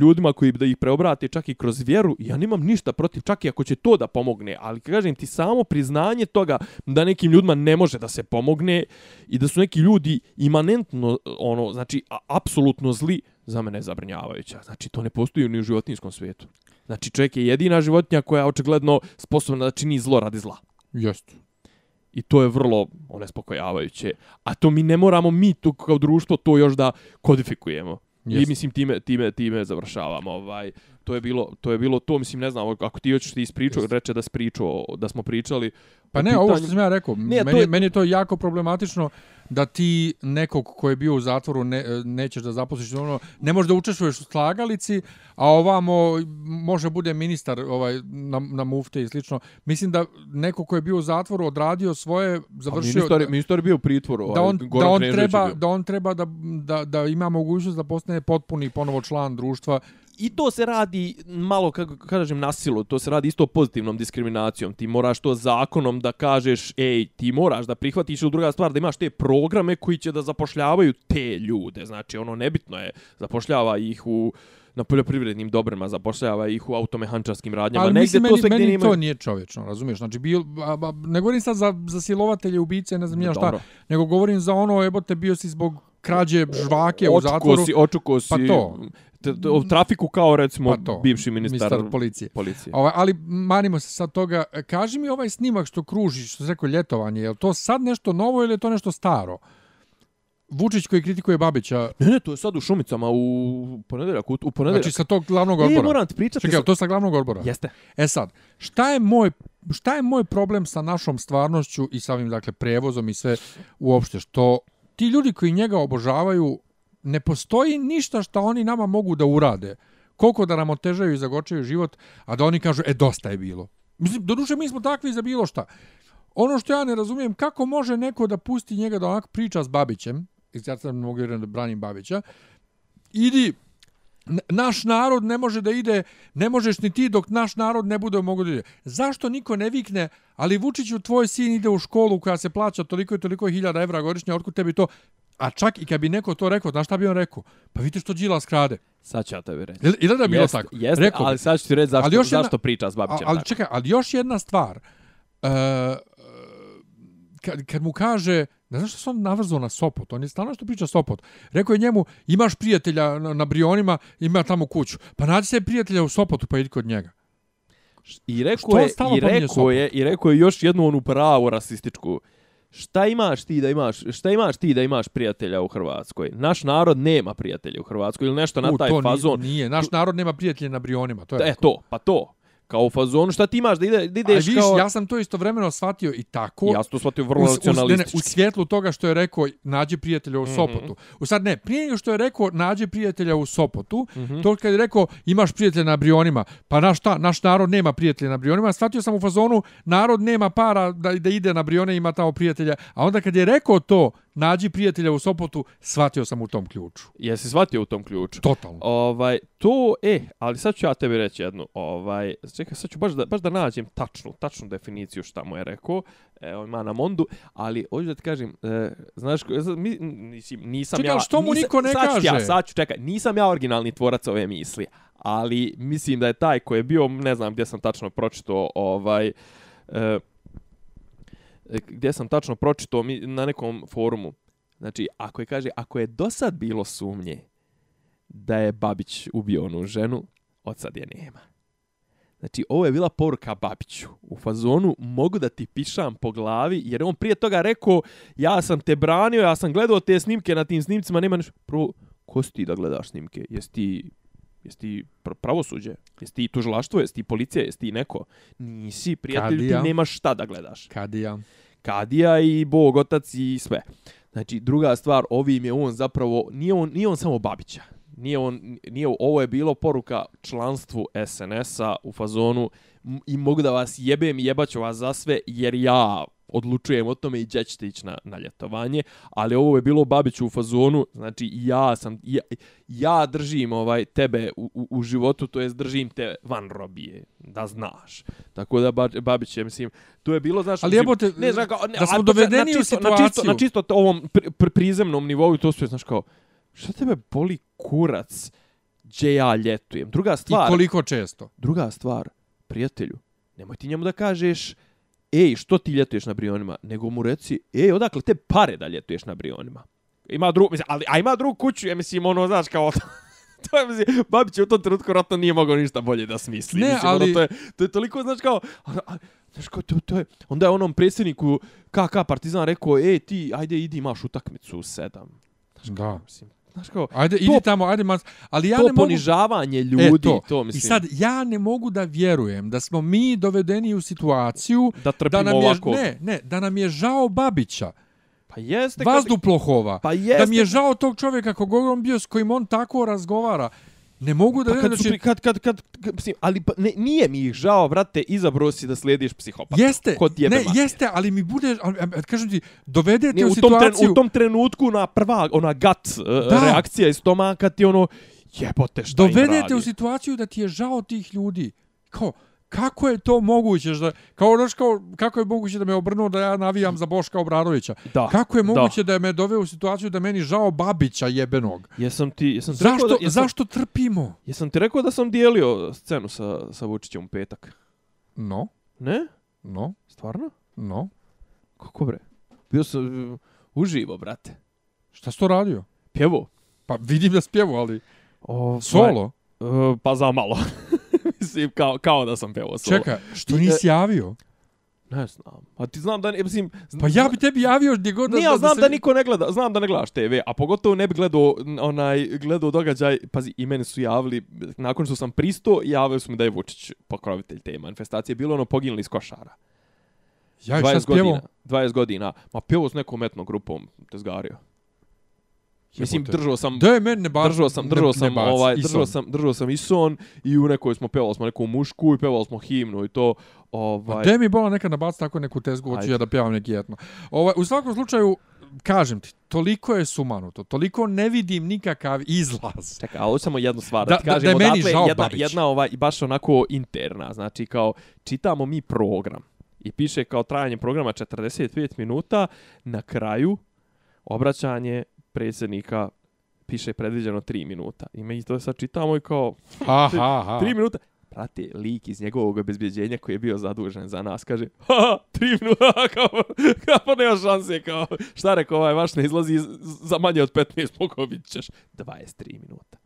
ljudima koji da ih preobrate čak i kroz vjeru, ja nemam ništa protiv, čak i ako će to da pomogne, ali kažem ti samo priznanje toga da nekim ljudima ne može da se pomogne i da su neki ljudi imanentno, ono, znači, apsolutno zli, za mene je zabrinjavajuća. Znači, to ne postoji ni u životinskom svijetu. Znači, čovjek je jedina životinja koja je očigledno sposobna da čini zlo radi zla. Jeste. I to je vrlo onespokojavajuće. A to mi ne moramo mi tu kao društvo to još da kodifikujemo. Jest. I mislim time time time završavamo ovaj to je bilo to je bilo to mislim ne znam ako ti hoćeš ti ispričao Jest. reče da si pričao da smo pričali Pa ne, ovo što pitanju- sam ja rekao, Ne, to meni, je- meni je to jako problematično da ti nekog ko je bio u zatvoru ne, nećeš da zaposliš, ono, ne možeš da učestvuješ u slagalici, a ovamo može bude ministar ovaj, na, na mufte i slično. Mislim da neko ko je bio u zatvoru odradio svoje, završio... ministar, ministar je bio u pritvoru da ovaj, on, da on Knežević je treba da on treba da, da, da ima mogućnost da postane potpuni ponovo član društva i to se radi malo kako kažem na silu, to se radi isto pozitivnom diskriminacijom. Ti moraš to zakonom da kažeš, ej, ti moraš da prihvatiš ili druga stvar da imaš te programe koji će da zapošljavaju te ljude. Znači ono nebitno je zapošljava ih u na poljoprivrednim dobrima, zapošljava ih u automehančarskim radnjama. Ali mislim, to meni, sve gdje meni to nije čovječno, razumiješ? Znači, bil, a, a, ne govorim sad za, za silovatelje, ubice, ne znam ja šta, nego govorim za ono, jebote, bio si zbog krađe žvake u Očuko zatvoru. Si, očuko si, Pa to. O trafiku kao recimo Pa to. bivši ministar, Ministar policije. policije. Ovaj, ali manimo se sad toga. Kaži mi ovaj snimak što kruži, što se rekao ljetovanje, je to sad nešto novo ili je to nešto staro? Vučić koji kritikuje Babića, Ne, ne, to je sad u Šumicama u ponedeljak, u, u ponedeljak. znači sa tog glavnog E, odbora. moram ti pričati. Čekaj, sa- je to sa glavnog odbora? Jeste. E sad, šta je moj šta je moj problem sa našom stvarnošću i sa ovim dakle prevozom i sve uopšte što ti ljudi koji njega obožavaju ne postoji ništa što oni nama mogu da urade. Koliko da nam otežaju i zagočaju život, a da oni kažu e dosta je bilo. Mislim doduše mi smo takvi za bilo šta. Ono što ja ne razumijem kako može neko da pusti njega da onako priča s Babićem, i sad sam mogu vjerujem da branim Babića. Idi naš narod ne može da ide, ne možeš ni ti dok naš narod ne bude mogu da ide. Zašto niko ne vikne, ali Vučiću tvoj sin ide u školu koja se plaća toliko i toliko hiljada evra godišnje, otkud tebi to? A čak i kad bi neko to rekao, znaš šta bi on rekao? Pa vidite što Đilas krade. Sad ću ja tebi reći. Ili, ili da je bilo Jeste, tako? Jeste, Rekao ali sad ću ti reći zašto, Ali još jedna- zašto priča s Babićem ali tako. čekaj, ali još jedna stvar. E, kad, kad mu kaže Ne znaš što se on navrzao na Sopot? On je stalno što priča Sopot. Rekao je njemu, imaš prijatelja na, na Brionima, ima tamo kuću. Pa nađi se prijatelja u Sopotu, pa idi kod njega. I rekao je, i rekao je, i rekao je još jednu onu pravu rasističku. Šta imaš ti da imaš, šta imaš ti da imaš prijatelja u Hrvatskoj? Naš narod nema prijatelja u Hrvatskoj ili nešto na U, taj to fazon. Nije, naš narod nema prijatelja na Brionima. To je E to, pa to. Kao u fazonu, šta ti imaš da, ide, da A ideš viš, kao... ja sam to istovremeno shvatio i tako. ja sam to shvatio vrlo u, u, ne, nacionalistički. u svjetlu toga što je rekao nađi prijatelja u Mhm. Sopotu. U sad ne, prije nego što je rekao nađi prijatelja u Sopotu, Mhm. to kad je rekao imaš prijatelja na Brionima, pa naš, šta, naš narod nema prijatelja na Brionima, shvatio sam u fazonu narod nema para da, da ide na Brione ima tamo prijatelja. A onda kad je rekao to nađi prijatelja u Sopotu, shvatio sam u tom ključu. Jesi shvatio u tom ključu? Totalno. Ovaj, to, e, ali sad ću ja tebi reći jednu, ovaj, čekaj, sad ću baš da, baš da nađem tačnu, tačnu definiciju šta mu je rekao, evo ima na Mondu, ali hoću da ti kažem, e, znaš, mi, mislim, nisam Čekaj, ja... ali što mu nisam- niko ne sad ću Ja, kaže? sad ću, čekaj, nisam ja originalni tvorac ove misli, ali mislim da je taj koji je bio, ne znam gdje sam tačno pročito, ovaj, e, E, gdje sam tačno pročito mi, na nekom forumu, znači, ako je, kaže, ako je do sad bilo sumnje, da je Babić ubio onu ženu, od sad je nema. Znači, ovo je bila poruka Babiću. U fazonu mogu da ti pišam po glavi, jer on prije toga rekao, ja sam te branio, ja sam gledao te snimke, na tim snimcima nema ništa. Prvo, ko si ti da gledaš snimke? Jesi ti, jesi ti pr pravosuđe? Jesi ti tužilaštvo? Jesi ti policija? Jesi ti neko? Nisi, prijatelj, Kadija. ti nemaš šta da gledaš. Kadija. Kadija i Bog, Otac i sve. Znači, druga stvar, ovim je on zapravo, nije on, nije on samo Babića. Nije on, nije, ovo je bilo poruka članstvu SNS-a u fazonu i mogu da vas jebem i jebaću vas za sve jer ja odlučujem o tome i gdje ćete ići na, na ljetovanje, ali ovo je bilo Babiću u fazonu, znači ja sam, ja, ja držim ovaj tebe u, u, u životu, to jest držim te van robije, da znaš. Tako da Ba- Babić je, mislim, to je bilo, znaš, Ali jebote, ne, znaš, kao, ne, da smo dovedeni u čisto, Na čisto, situaciju. na čisto to ovom pri, pri, prizemnom nivou, to su, je, znaš, kao, šta tebe boli kurac gdje ja ljetujem? Druga I stvar, koliko često? druga stvar, prijatelju, nemoj ti njemu da kažeš, ej, što ti ljetuješ na Brionima, nego mu reci, ej, odakle te pare da ljetuješ na Brionima? Ima drugu, mislim, ali, a ima drugu kuću, ja mislim, ono, znaš, kao, to je, mislim, Babić u tom trenutku vratno nije mogao ništa bolje da smisli. Ne, mislim, ali- ono, to, je, to je toliko, znaš, kao, a, a, znaš, kao, to, to je, onda je onom predsjedniku KK Partizan rekao, ej, ti, ajde, idi, imaš utakmicu u sedam. Da. Mislim, znaš, kao, Ajde, To- idi tamo, ajde, mas... Ali ja to ne mogu... ponižavanje ljudi, to, to mislim, I sad, ja ne mogu da vjerujem da smo mi dovedeni u situaciju da trpimo da nam je, ovako. ne, ne, da nam je žao Babića, Pa jeste, Vazduplохova, Pa jeste. da mi je žao tog čovjeka kog on bio s kojim on tako razgovara. Ne mogu da Pa vjerujem, znači, pri- kad, kad, kad, kad, mislim, ali pa, ne, nije mi ih žao, brate, izabro si da slijediš psihopata. jeste, Kod ne, mater. jeste, ali mi bude, ali, kažem ti, dovedete Ne, u u, tom tren, situaciju... u tom trenutku na prva, ona gut uh, reakcija iz stomaka ti ono, jebote šta im dovedete radi. u situaciju da ti je žao tih ljudi. Kao, kako je to moguće? Da, kao, znaš, kao, kako je moguće da me obrnuo da ja navijam za Boška Obradovića? Da, Kako je da. moguće da, me doveo u situaciju da meni žao Babića jebenog? Jesam ti, jesam ti rekao Zašto, da, jesam, zašto trpimo? jesam ti rekao da sam dijelio scenu sa, sa Vučićem u petak? No, Ne? no, Stvarno? no. Kako bre? Bio sam uh, uživo, brate. Šta si to radio? Pjevo. Pa vidim da spjevu, ali O, solo. Uh, pa za malo. Mislim, kao, kao da sam pjevao solo. Čekaj, što I, nisi javio? Ne znam. A ti znam da, ne- mislim... Pa ja bi tebi javio gdje god Ne, ja znam se- da niko ne gleda, znam da ne gledaš TV, a pogotovo ne bi gledao onaj gledao događaj, pazi, i meni su javili nakon što sam pristo, javili su mi da je Vučić pokrovitelj te manifestacije, bilo ono poginuli iz košara. Ja i šta 20 spjevo? godina, 20 godina. Ma pjevo s nekom etnom grupom, tezgario. Mislim držao sam Da je meni ne baci. držao sam, držao sam, ne, ne ovaj, držao sam, držao sam i son i u nekoj smo pevali smo neku mušku i pevali smo himnu i to ovaj Gde mi bola nekad nabaci tako neku tezgu, hoću ja da pjevam neki etno. Ovaj, u svakom slučaju, kažem ti, toliko je sumanuto, toliko ne vidim nikakav izlaz. Čekaj, ali samo jednu stvar Da- da, da- kažem, da je meni odatle žao jedna, Babić. jedna ovaj, baš onako interna, znači kao čitamo mi program i piše kao trajanje programa 45 minuta, na kraju obraćanje predsjednika piše predviđeno 3 minuta. I mi to sad čitamo i kao Ha, ha, ha. 3 minuta. Brate, lik iz njegovog obezbjeđenja koji je bio zadužen za nas, kaže, ha, tri minuta, kao, kao, pa nema šanse, kao, šta rekao, ovaj vaš ne izlazi za manje od 15, pokobit ćeš 23 minuta.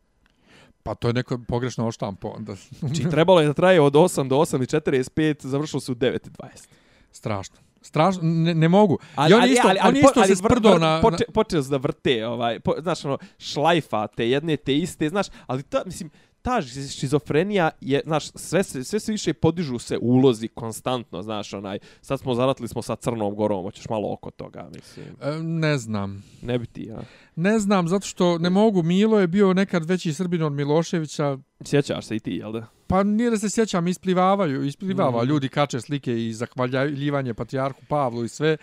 Pa to je neko pogrešno oštampo. Onda. Znači, trebalo je da traje od 8 do 8 i 45, završilo se u 9 i 20. Strašno. Strašno, ne, ne mogu. Ali, I on ali, isto, ali, on ali, isto ali, se sprdo vr- na... Poče, počeo se da vrte, ovaj, po, znaš, ono, šlajfa te jedne te iste, znaš, ali ta, mislim, ta šizofrenija je, znaš, sve se, sve se više podižu se ulozi konstantno, znaš, onaj, sad smo zaratili smo sa Crnom Gorom, hoćeš malo oko toga, mislim. E, Ne znam. Ne bi ti, ja. Ne znam, zato što ne mogu. Milo je bio nekad veći Srbin od Miloševića. Sjećaš se i ti, jel da? Pa nije da se sjećam, isplivavaju, isplivava. Mhm. Ljudi kače slike i zahvaljivanje Patrijarhu Pavlu i sve.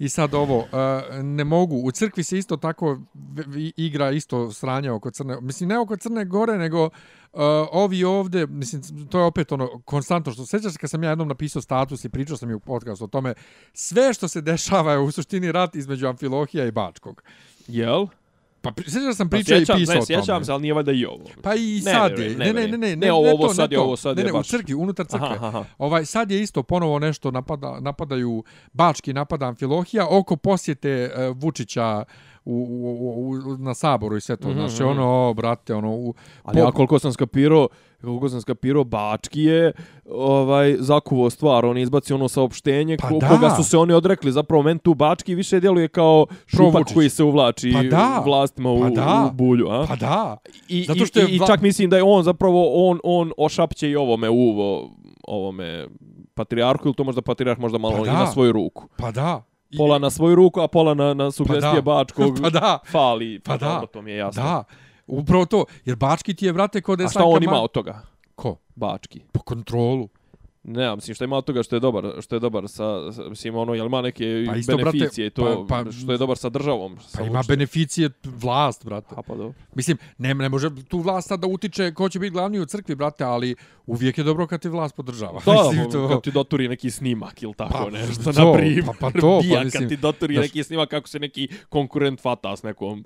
I sad ovo, e, ne mogu. U crkvi se isto tako igra isto sranja oko Crne. Mislim, ne oko Crne Gore, nego uh, ovi ovde, mislim, to je opet ono, konstantno što, sjećaš kad sam ja jednom napisao status i pričao sam i u podcastu o tome, sve što se dešava je u suštini rat između Amfilohija i Bačkog. Jel? Pa da sam Pa pričao i sjećam, pisao ne, o tome. sjećam se, ali nije valjda i ovo. Pa i Ne, sad ne, je. ne, Ne, ne, ne, ne, ne, ne, ovo, ne, ovo to, sad ne je, ovo sad ne, je ne, baš- u crkvi, unutar crkve. Aha, aha. Ovaj, sad je isto ponovo nešto napada, napadaju, Bački napada Amfilohija oko posjete uh, Vučića u, u, u, u, na saboru i sve to. Mhm, Znači, mhm. ono, o, brate, ono... U, Ali ja koliko sam skapirao, koliko sam skapirao, Bački je ovaj, zakuvo stvar, on je izbacio ono saopštenje Pa ko, da. koga su se oni odrekli. Zapravo, men tu Bački više djeluje kao šupak koji se uvlači Pa da. vlastima u, Pa da. u bulju. A? Pa da. I, zato što je i, I čak mislim da je on zapravo, on, on ošapće i ovome uvo, ovome patrijarhu, ili to možda patrijarh možda malo Pa i da. na svoju ruku. Pa da. Pola na svoju ruku, a pola na, na sugestije da. Bačkog. Pa da. Fali. Pa da. dobro, To mi je jasno. Da. Upravo to. Jer Bački ti je, brate, kod A šta on ima od toga? Ko? Bački. Po kontrolu. Ne, mislim što ima od toga što je dobar, što je dobar sa, sa mislim ono jel ima neke Pa isto, brate, beneficije i to pa- pa- što je dobar sa državom. Sa Pa ima uopšte. beneficije vlast, brate. A pa dobro. Mislim, ne, ne može tu vlast sad da utiče ko će biti glavni u crkvi, brate, ali uvijek je dobro kad ti vlast podržava. Da, Mislim, to- kad ti doturi neki snimak ili tako Pa, nešto, to, na primjer. pa- pa to, pa mislim, kad ti doturi da- neki snimak kako se neki konkurent fata s nekom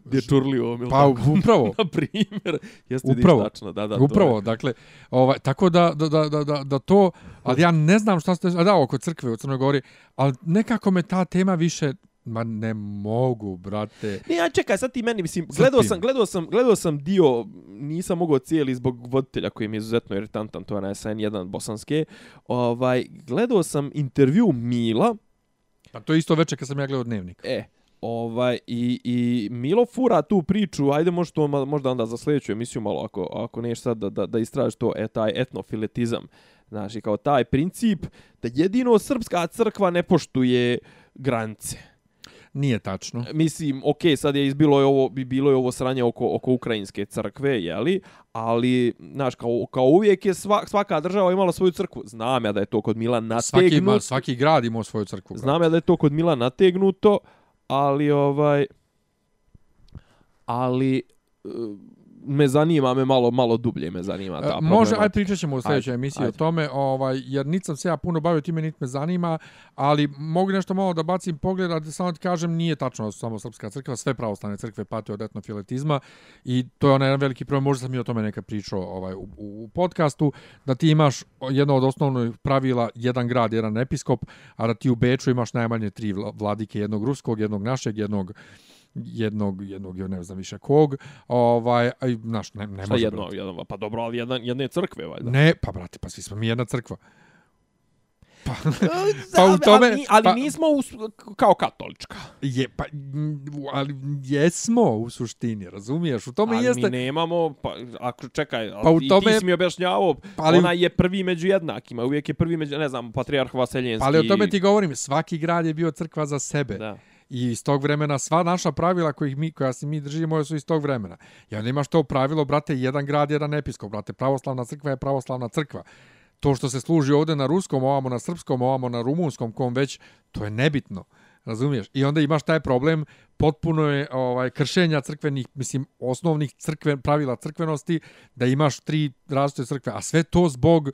dječurlijom ili Pa tako. upravo, na primjer. Jeste Upravo. tačno, da, da. to upravo, je. dakle, ovaj, tako da, da, da, da, da, da ali ja ne znam šta ste, a da, oko crkve u Crnoj Gori, ali nekako me ta tema više, ma ne mogu, brate. Ne, ja čekaj, sad ti meni, mislim, gledao sam, gledao sam, gledao sam dio, nisam mogao cijeli zbog voditelja koji mi je izuzetno iritantan, to je na SN1 bosanske, ovaj, gledao sam intervju Mila, Pa to je isto veče kad sam ja gledao dnevnik. e, ovaj, i, i Milo fura tu priču, ajde možda, to, možda onda za sljedeću emisiju malo, ako, ako neš sad da, da, da istražiš to, e, taj etnofiletizam, znači, kao taj princip da jedino srpska crkva ne poštuje granice. Nije tačno. mislim, ok, sad je izbilo je ovo, bi bilo je ovo sranje oko, oko ukrajinske crkve, jeli? Ali, znaš, kao, kao uvijek je sva, svaka država imala svoju crkvu. Znam ja da je to kod Mila Svaki, nategnuto. ma, svaki grad ima svoju crkvu. Znam ja da je to kod Mila nategnuto, ali ovaj... Ali... e, me zanima me malo malo dublje me zanima ta E, Može, aj problematika. pričat ćemo u sljedećoj Ajde, emisiji o ajde. tome, ovaj, jer nit sam se ja puno bavio time, nit me zanima, ali mogu nešto malo da bacim pogled, a da samo ti kažem, nije tačno samo Srpska crkva, sve pravoslavne crkve pate od etnofiletizma i to je onaj jedan veliki problem, možda sam i o tome nekad pričao ovaj, u, u podcastu, da ti imaš jedno od osnovnih pravila, jedan grad, jedan episkop, a da ti u Beču imaš najmanje tri vla- vladike, jednog ruskog, jednog našeg, jednog jednog, jednog, ne znam više kog, ovaj, aj, znaš, ne, ne Šta može, jedno, brate. jedno, pa dobro, ali jedan, jedne crkve, valjda. Ne, pa brate, pa svi smo mi jedna crkva. Pa, pa u tome- Ali, ali pa- nismo u, kao katolička. je, pa, ali jesmo u suštini, razumiješ? U tome ali jeste... mi nemamo, pa ako čekaj, Pa u tome- ti si mi objašnjavao, Pa ali- ona je prvi među jednakima, uvijek je prvi među, ne znam, patrijarh Vaseljenski. Pa ali o tome ti govorim, svaki grad je bio crkva za sebe. Da. I iz tog vremena sva naša pravila kojih mi, koja se mi držimo su iz tog vremena. Ja nema što to pravilo, brate, jedan grad, jedan episkop. Brate, pravoslavna crkva je pravoslavna crkva. To što se služi ovde na ruskom, ovamo na srpskom, ovamo na rumunskom, kom već, to je nebitno. Razumiješ? I onda imaš taj problem potpuno je ovaj kršenja crkvenih, mislim, osnovnih crkven, pravila crkvenosti, da imaš tri različite crkve, a sve to zbog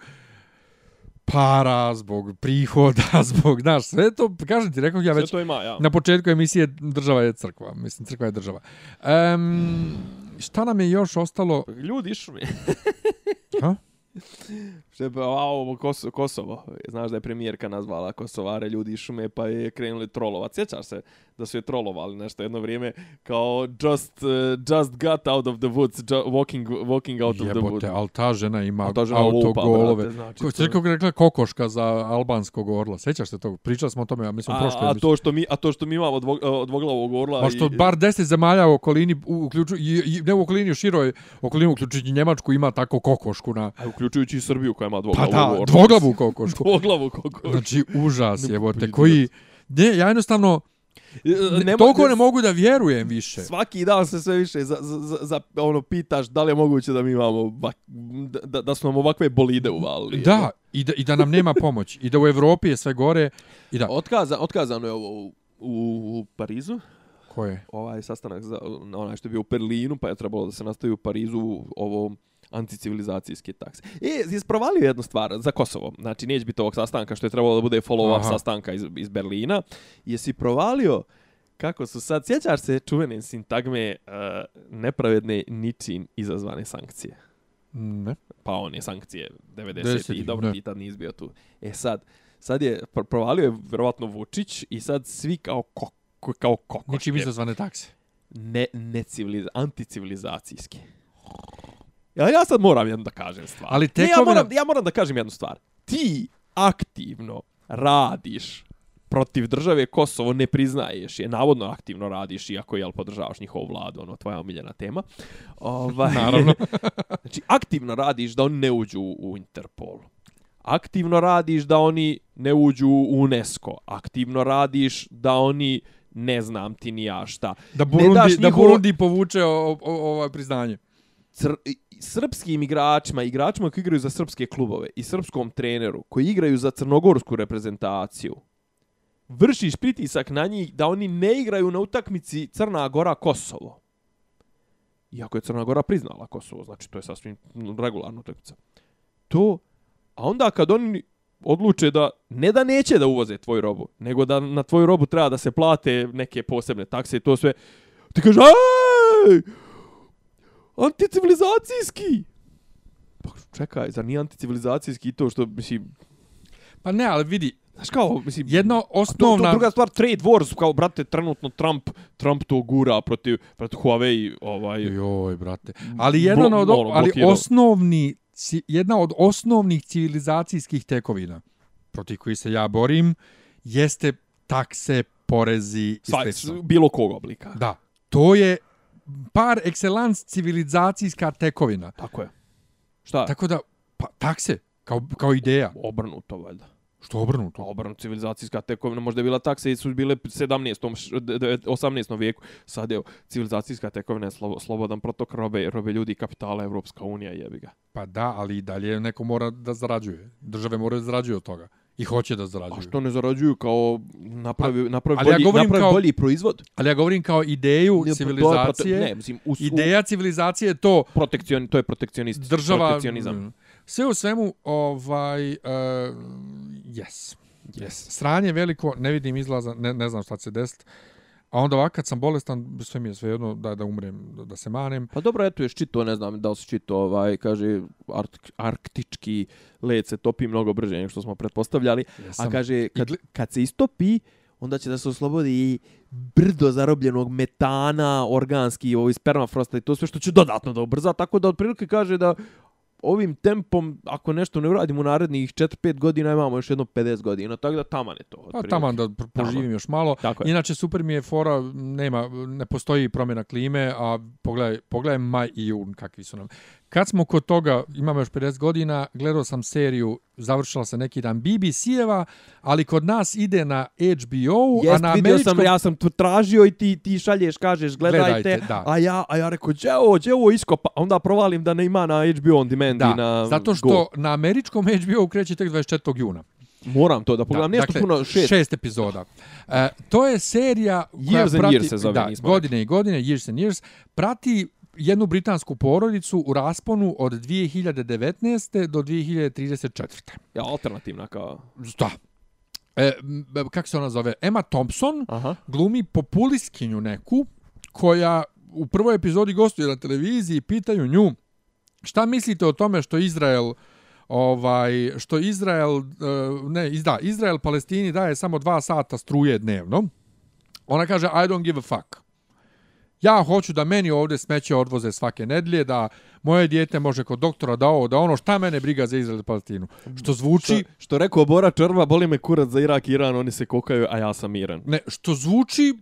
para, zbog prihoda, zbog, znaš, sve to, kažem ti, rekao ja Sve već, to ima, ja. na početku emisije država je crkva, mislim, crkva je država. Um, šta nam je još ostalo? Ljudi išu mi. Ha? Pa, a ovo Kosovo, Kosovo, znaš da je premijerka nazvala Kosovare ljudi iz šume pa je krenuli trolovat. Sjećaš se da su je trolovali nešto jedno vrijeme kao just, uh, just got out of the woods, ju, walking, walking out Jebote, of the woods. ali ta žena ima ta žena lupa, autogolove. brate, znači, Ko to- rekla kokoška za albanskog orla. Sjećaš se tog? Pričali smo o tome, ja mislim, A, prošle a, to što mi, a to što mi imamo dvo, uh, dvoglavog orla... Pa što i- bar 10 zemalja u okolini, uključu, i, i, ne u okolini, u široj okolini, uključujući Njemačku, ima tako kokošku na... A uključujući i Srbiju koja ima Pa dvoglavu da, orla. dvoglavu kokošku. Dvoglavu kokošku. Znači, užas Ne je, mogu te koji... Ne, ja jednostavno, ne, Nema- toliko ne mogu da vjerujem više. Svaki dan se sve više za, za, za, za ono pitaš da li je moguće da mi imamo da, da, da su nam ovakve bolide uvalili. Da, i da, i da nam nema pomoć. I da u Evropi je sve gore. I da... Otkaza, otkazano je ovo u, u Parizu, Ko je? ovaj sastanak za onaj što je bio u Berlinu, pa je trebalo da se nastavi u Parizu ovo anticivilizacijske takse. E, je provalio jednu stvar za Kosovo. Znači, neće biti ovog sastanka što je trebalo da bude follow-up sastanka iz, iz Berlina. Jesi provalio kako su sad, sjećaš se čuvene sintagme uh, nepravedne ničin izazvane sankcije? Ne. Pa on je sankcije 90 i 90-ih, dobro ne. ti tad nisi bio tu. E sad, sad je, pro- provalio je verovatno Vučić i sad svi kao, ko, ko- kao kokoške. Ničim izazvane takse. Ne, neciviliz, anticivilizacijski. Ja, ja sad moram jednu da kažem stvar. Ali Ne, ja, moram, ja moram da kažem jednu stvar. Ti aktivno radiš protiv države Kosovo ne priznaješ je, navodno aktivno radiš iako jel podržavaš njihovu vladu, ono tvoja omiljena tema. Ovaj, Naravno. znači aktivno radiš da oni ne uđu u Interpol. Aktivno radiš da oni ne uđu u UNESCO. Aktivno radiš da oni ne znam ti ni ja šta. Da Burundi, daš da njihovo- Burundi povuče o, o, ovo priznanje cr srpskim igračima, igračima koji igraju za srpske klubove i srpskom treneru koji igraju za crnogorsku reprezentaciju, vršiš pritisak na njih da oni ne igraju na utakmici Crna Gora Kosovo. Iako je Crna Gora priznala Kosovo, znači to je sasvim regularna utakmica. To, a onda kad oni odluče da ne da neće da uvoze tvoju robu, nego da na tvoju robu treba da se plate neke posebne takse i to sve, ti kaže, ej, anticivilizacijski. Pa čekaj, zar nije anticivilizacijski to što, mislim, Pa ne, ali vidi, znaš kao, mislim, jedna A to, to osnovna... druga stvar, trade wars, kao, brate, trenutno Trump, Trump to gura protiv, protiv Huawei, ovaj, Joj, brate. Ali jedan Blo- od, ono, ali osnovni, jedna od osnovnih civilizacijskih tekovina protiv koji se ja borim jeste takse, porezi i sva, slično. bilo kog oblika. Da, to je par excellence civilizacijska tekovina. Tako je. Šta? Tako da, pa, takse, kao, kao ideja. Obrnuto, valjda. Što obrnuto? Obrnuto, civilizacijska tekovina, možda je bila takse i su bile 17. š- de- de- 18. vijeku. Sad je civilizacijska tekovina je slobo, slobodan protok robe, robe ljudi kapitala Evropska unija, jebi ga. Pa da, ali i dalje neko mora da zarađuje. Države moraju da zarađuju od toga. I hoće da zarađuju. A što ne zarađuju kao napravi, napravi, ali ja bolji, govorim napravi kao- bolji proizvod? Ali ja govorim kao ideju Ne, civilizacije. prote- Ne, mislim, u, Ideja civilizacije je to protekcion, to je protekcionist, država protekcionizam. mm, sve u svemu ovaj uh, yes. Yes. Sranje veliko, ne vidim izlaza, ne, ne znam šta će se desiti. A onda ovak kad sam bolestan, sve mi je sve jedno da, da umrem, da, da se manem. Pa dobro, eto još čito, ne znam da li si čito, ovaj, kaže, ark, arktički led se topi mnogo brže nego što smo pretpostavljali. Jesam. A kaže, kad, gle- kad se istopi, onda će da se oslobodi i brdo zarobljenog metana, organski, ovaj spermafrosta i to sve što će dodatno da ubrza, tako da otprilike kaže da ovim tempom, ako nešto ne uradimo u narednih 4-5 godina, imamo još jedno 50 godina, tako da taman je to. Pa tamo da poživim još malo. Tako je. Inače, super mi je fora, nema, ne postoji promjena klime, a pogledaj, pogledaj maj i jun kakvi su nam. Kad smo kod toga, imamo još 50 godina, gledao sam seriju, završila se neki dan BBC-eva, ali kod nas ide na HBO, Jest, a na vidio američkom... sam, ja sam tu tražio i ti, ti šalješ, kažeš, gledajte, Gledajte, da. a ja, a ja rekao, gdje ovo, gdje ovo iskopa, a onda provalim da ne ima na HBO on demand Da, i na zato što Go. na američkom HBO kreće tek 24. juna. Moram to da pogledam, nešto dakle, puno, šest. šest epizoda. E, to je serija koja Years prati, Years se zove, da, godine i godine, Years and Years, prati jednu britansku porodicu u rasponu od 2019. do 2034. Ja, alternativna kao... Da. E, m, kako se ona zove? Emma Thompson Aha. glumi populistkinju neku koja u prvoj epizodi gostuje na televiziji i pitaju nju šta mislite o tome što Izrael ovaj, što Izrael, uh, ne, izda, Izrael Palestini daje samo dva sata struje dnevno. Ona kaže, I don't give a fuck. Ja hoću da meni ovdje smeće odvoze svake nedlje, da moje dijete može kod doktora da ovo, da ono šta mene briga za Izrael i Palestinu. Što zvuči... Što, što rekao Bora Črva, boli me kurac za Irak i Iran, oni se kokaju, a ja sam miran. Ne, što zvuči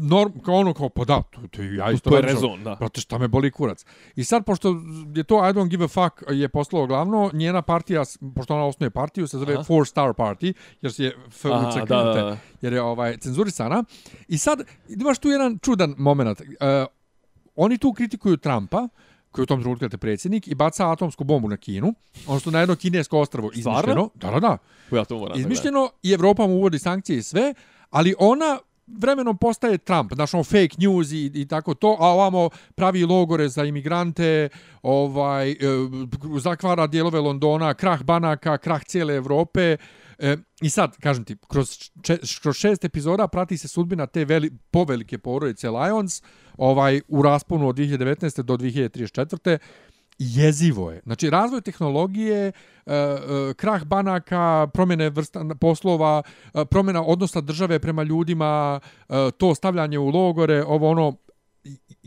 norm, kao ono kao, pa da, to, to, ja isto to je rezon, da. Prate, šta me boli kurac. I sad, pošto je to I don't give a fuck je poslalo glavno, njena partija, pošto ona osnuje partiju, se zove Aha. Four Star Party, jer je F Aha, da, da, da. jer je ovaj, cenzurisana. I sad, imaš tu jedan čudan moment. Uh, oni tu kritikuju Trumpa, koji u tom trenutku je predsjednik, i baca atomsku bombu na Kinu, ono što na jedno kinesko ostravo izmišljeno. Da, da, da. Ja to moram izmišljeno i Evropa mu uvodi sankcije i sve, ali ona vremenom postaje Trump, znaš, ono fake news i, i tako to, a ovamo pravi logore za imigrante, ovaj, e, zakvara dijelove Londona, krah banaka, krah cijele Evrope. E, I sad, kažem ti, kroz, če, kroz šest epizoda prati se sudbina te veli, povelike porodice Lions ovaj, u rasponu od 2019. do 2034 jezivo je. Znači, razvoj tehnologije, e, e, krah banaka, promjene vrsta poslova, e, promjena odnosa države prema ljudima, to stavljanje u logore, ovo ono,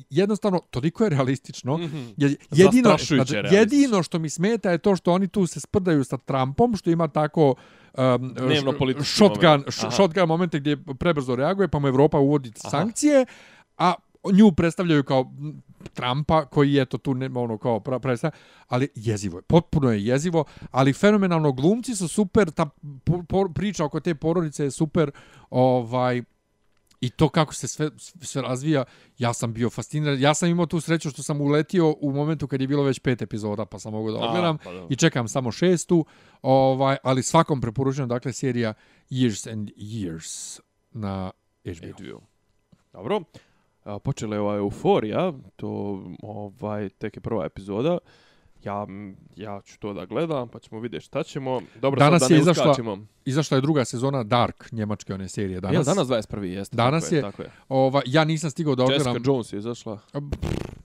jednostavno, toliko je realistično. Mm -hmm. jedino, znači, jedino što mi smeta je to što oni tu se sprdaju sa Trumpom, što ima tako um, shotgun, moment. shotgun momente gdje prebrzo reaguje, pa mu Evropa uvodi Aha. sankcije, a nju predstavljaju kao Trumpa koji je to tu ne, ono kao predstavlja, ali jezivo je. Potpuno je jezivo, ali fenomenalno glumci su super, ta po, po, priča oko te porodice je super, ovaj I to kako se sve, sve razvija, ja sam bio fasciniran. Ja sam imao tu sreću što sam uletio u momentu kad je bilo već pet epizoda, pa sam mogao da odgledam. Pa I čekam samo šestu. Ovaj, ali svakom preporučujem, dakle, serija Years and Years na HBO. HBO. Dobro počela je ova euforija, to ovaj tek je prva epizoda. Ja, ja ću to da gledam, pa ćemo vidjeti šta ćemo. Dobro, danas sad da je izašla, izašla je druga sezona Dark, njemačke one serije. Danas, ja, danas 21. jeste. Danas tako je, tako je. Ova, ja nisam stigao da odgledam. Jessica Jones je izašla.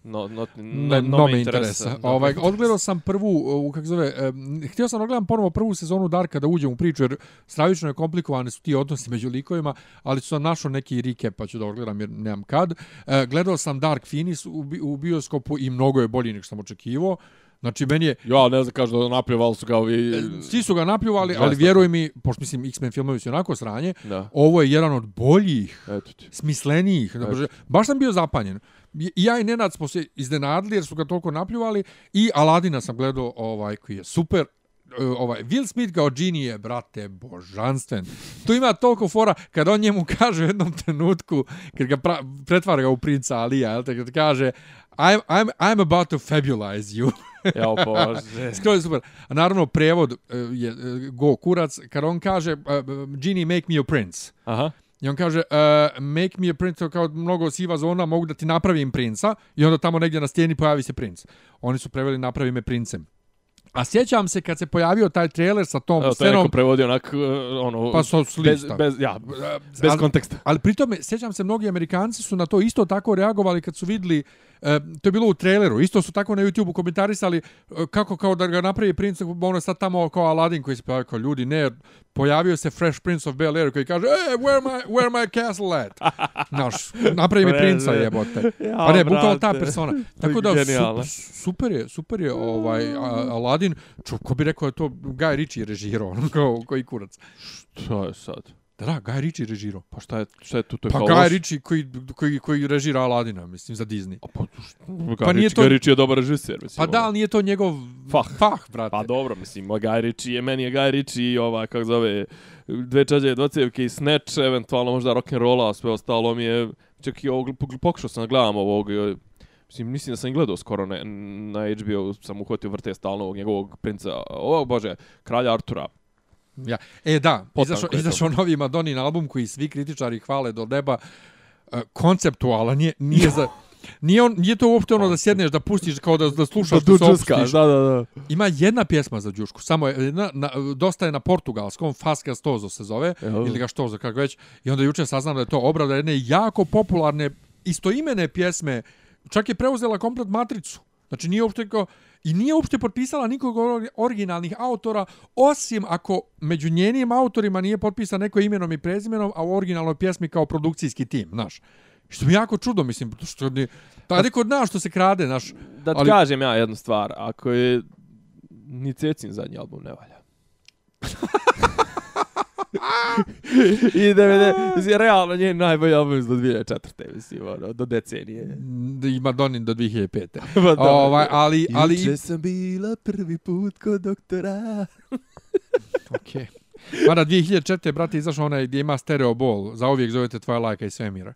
No, no, no, no, no me interesa. Ovaj, odgledao sam prvu, u, kako zove, um, htio sam odgledam ponovo prvu sezonu Darka da uđem u priču, jer stravično je komplikovane su ti odnosi među likovima, ali su sam našao neki recap, pa ću da odgledam jer nemam kad. Uh, gledao sam Dark Finis u, u bioskopu i mnogo je bolji nego što sam očekivao. Znači, meni je... Ja, ne znam, kažu da napljuvali su ga ovi... E, svi su ga napljuvali, ali vjeruj mi, pošto mislim, X-Men filmovi su onako sranje, da. ovo je jedan od boljih, Eto ti. smislenijih. Eto. Baš sam bio zapanjen. I ja i Nenad smo se iznenadili jer su ga toliko napljuvali i Aladina sam gledao ovaj koji je super e, ovaj Will Smith kao Genie je brate božanstven. Tu ima toliko fora kad on njemu kaže u jednom trenutku kad ga pra, pretvara ga u princa Alija, el te kaže I'm I'm I'm about to fabulize you. Ja, bože. Skoro super. A naravno, prevod uh, je uh, go kurac, kad on kaže uh, Genie, make me a prince. Aha. I on kaže, uh, make me a prince, kao mnogo siva zona, mogu da ti napravim princa. I onda tamo negdje na stijeni pojavi se princ. Oni su preveli napravi me princem. A sjećam se kad se pojavio taj trailer sa tom Evo, scenom... To je neko prevodio onak, ono... Pa su bez, bez, ja, bez ali, konteksta. Ali pritom, sjećam se, mnogi Amerikanci su na to isto tako reagovali kad su vidli E, to je bilo u traileru. Isto su tako na YouTubeu komentarisali e, kako kao da ga napravi princ, ono sad tamo kao Aladdin koji se pojavio kao ljudi, ne, pojavio se Fresh Prince of Bel-Air koji kaže, e, where my, where my castle at? Naš, napravi mi princa jebote. Pa ne, bukao ta persona. Tako da, su, super je, super je ovaj, Aladdin. Čo, ko bi rekao je to Guy Ritchie režirao, ono kao koji kurac. Što je sad? Da, da, Guy Ritchie režirao. Pa šta je, šta je tu? To je pa Guy Ritchie koji, koji, koji režira Aladina, mislim, za Disney. A pa, Guy pa nije to... Guy Ritchie je dobar režiser, mislim. Pa da, ali nije to njegov fah, fah brate. Pa dobro, mislim, Guy Ritchie je, meni je Guy Ritchie i ova, kako zove, dve čađe, dvacevke i Snatch, eventualno možda rock'n'rolla, sve ostalo mi je, čak i ovog, pokušao sam da gledam ovog, Mislim, mislim da sam gledao skoro na, na HBO, sam uhvatio vrte stalno ovog njegovog princa, ovog, bože, kralja Artura. Ja. E da, izašao, izašao novi Madonin album koji svi kritičari hvale do neba. Uh, konceptualan je, nije za... Nije, on, nije to uopšte ono da sjedneš, da pustiš kao da, da slušaš, da, da se Da, da, da. Ima jedna pjesma za Đušku, samo je, na, na, dosta je na portugalskom, Fasca Stozo se zove, Eho. ili ga Stozo, kako već. I onda juče saznam da je to obrada jedne jako popularne, istoimene pjesme, čak je preuzela komplet matricu. Znači nije uopšte kao, i nije uopšte potpisala nikog originalnih autora, osim ako među njenim autorima nije potpisan neko imenom i prezimenom, a u originalnoj pjesmi kao produkcijski tim, znaš. Što mi je jako čudo, mislim, što ni... Pa neko od što se krade, znaš. Da ti ali- kažem ja jednu stvar, ako je ni Cecin zadnji album ne valja. I 90, mislim, realno njen najbolji album iz do 2004. mislim, ono, do decenije. Da ima Donin do 2005. Pa dobro. ovaj, ali, ali... Juče sam bila prvi put kod doktora. Okej. Mada 2004. brate, izašao onaj gdje ima stereo bol, za uvijek zovete tvoja lajka i svemira.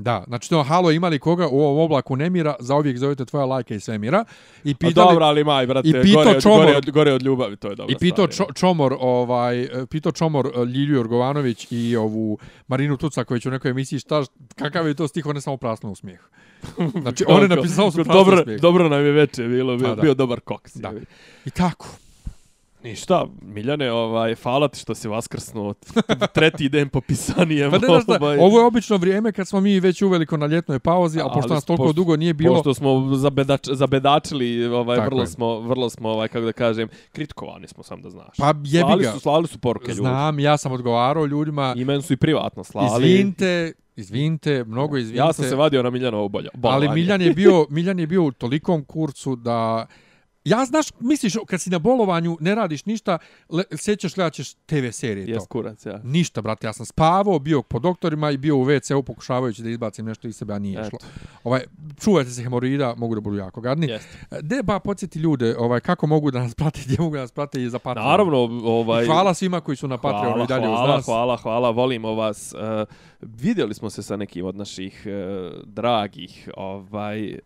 Da, znači to halo imali koga u ovom oblaku nemira, za uvijek zovete tvoja lajka i svemira. I A pitali, dobro, ali maj, brate, i pitao gore, od, Čomor- gore, od, gore od ljubavi, to je dobra I pitao stvar. čo, Čomor, ovaj, pitao Čomor e, Ljilju Jorgovanović i ovu Marinu Tucaković u nekoj emisiji šta, kakav je to stih, on je samo prasnuo u smijeh. Znači, on je napisao su prasnuo dobro, smijeh. dobro nam je veče bilo, bio, Pa da. bio dobar koks. Da. I tako. Ništa, Miljane, ovaj, hvala ti što si vaskrsnuo treti den po pisanijem. Pa ne šta, ovaj, ovo je obično vrijeme kad smo mi već uveliko na ljetnoj pauzi, a pošto Ali nas toliko pošto- dugo nije bilo... Pošto smo zabedač, zabedačili, ovaj, Tako vrlo je. smo, vrlo smo, ovaj, kako da kažem, kritikovani smo, sam da znaš. Pa jebi slali ga. Su, slali su poruke ljudi. Znam, ja sam odgovarao ljudima, I meni su i privatno slali. izvinite, izvinite, mnogo izvinite. Ja sam se vadio na Miljanovo bolje. ali Miljan je bio Miljan je bio u tolikom kurcu da Ja znaš, misliš kad si na bolovanju, ne radiš ništa, le, sjećaš gledaćeš TV serije to. Jes kurac, ja. Ništa, brate, ja sam spavao, bio po doktorima i bio u WC-u pokušavajući da izbacim nešto iz sebe, a nije Eto. išlo. Ovaj, čuvajte se hemoroida, mogu da budu jako gadni. Jeste. De ba podsjeti ljude, ovaj kako mogu da nas prate, gdje mogu da nas prate i za Patreon. Naravno, ovaj... I hvala svima koji su na Patreonu hvala, i dalje hvala, uz nas. Hvala, hvala, volimo vas. Uh, vidjeli smo se sa nekim od naših uh, dragih ovaj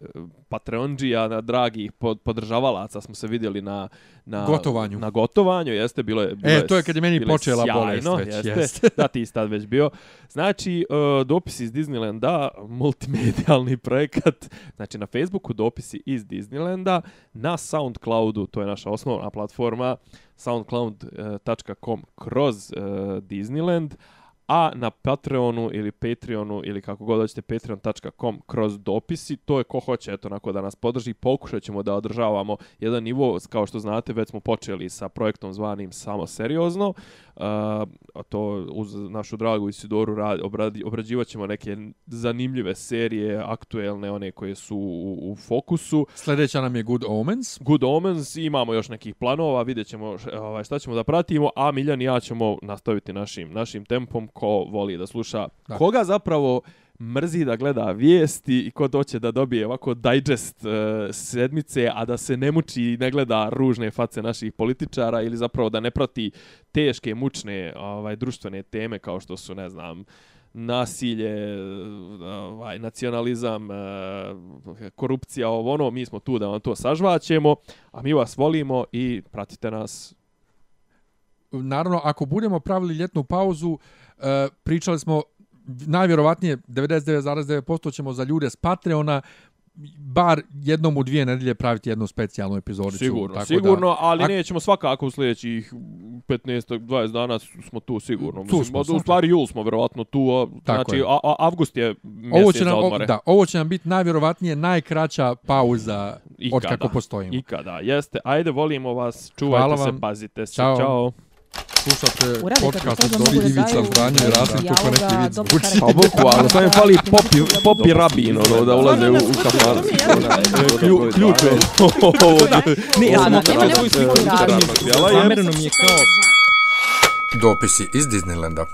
Patreonđija, na dragih pod, podržavalaca smo se vidjeli na na Gotovanju. Na gotovanju, jeste, bilo je bilo E, to je kad je meni počela sjajno, bolest već, jeste, jeste. da, ti si tad već bio. Znači, uh, dopisi iz Disneylanda, multimedijalni projekat, znači na Facebooku dopisi iz Disneylanda, na Soundcloudu, to je naša osnovna platforma, soundcloud.com kroz uh, Disneyland, a na Patreonu ili Patreonu ili kako god hoćete patreon.com kroz dopisi, to je ko hoće eto onako da nas podrži, pokušat ćemo da održavamo jedan nivo, kao što znate već smo počeli sa projektom zvanim Samo seriozno, uh, a to uz našu dragu Isidoru rad, obradi, obrađivat ćemo neke zanimljive serije, aktuelne, one koje su u, u fokusu, Sljedeća nam je Good Omens. Good Omens, imamo još nekih planova, vidjet ćemo ovaj, šta ćemo da pratimo, a Miljan i ja ćemo nastaviti našim, našim tempom, ko voli da sluša, Da. koga zapravo mrzi da gleda vijesti i ko doće da dobije ovako digest uh, sedmice, a da se ne muči i ne gleda ružne face naših političara ili zapravo da ne prati teške, mučne ovaj, društvene teme kao što su, ne znam, nasilje, ovaj, nacionalizam, eh, korupcija, ovo ono, mi smo tu da vam to sažvaćemo, a mi vas volimo i pratite nas. Naravno, ako budemo pravili ljetnu pauzu, eh, pričali smo, najvjerovatnije 99,9% ćemo za ljude s Patreona bar jednom u dvije nedelje praviti jednu specijalnu epizodicu. Sigurno, tako sigurno, Da, ali ak- nećemo svakako u sljedećih 15-20 dana smo tu sigurno. Tu smo, od- u stvari jul smo verovatno tu, a, Tako znači je. a, a, avgust je mjesec ovo će, nam, za o, odmore. da, ovo će nam biti najvjerovatnije najkraća pauza Ikada. od kako postojimo. Ikada, jeste. Ajde, volimo vas, čuvajte Hvala se, vam. pazite se. Ćao. Ćao. Slušate Uradite podcast to, od Dobri mogu da Ivica daju Zdanje i Rasim kako neki vid dobro zvuči. Pa bukvalno, to mi fali popi, popi rabin, ono, da ulaze u, u kafan. Klju- Ključ je. Ne, ja sam Da, okrenao nema svoj nekog svoj razloga. Zamereno mi je kao Dopisi iz Disneylanda.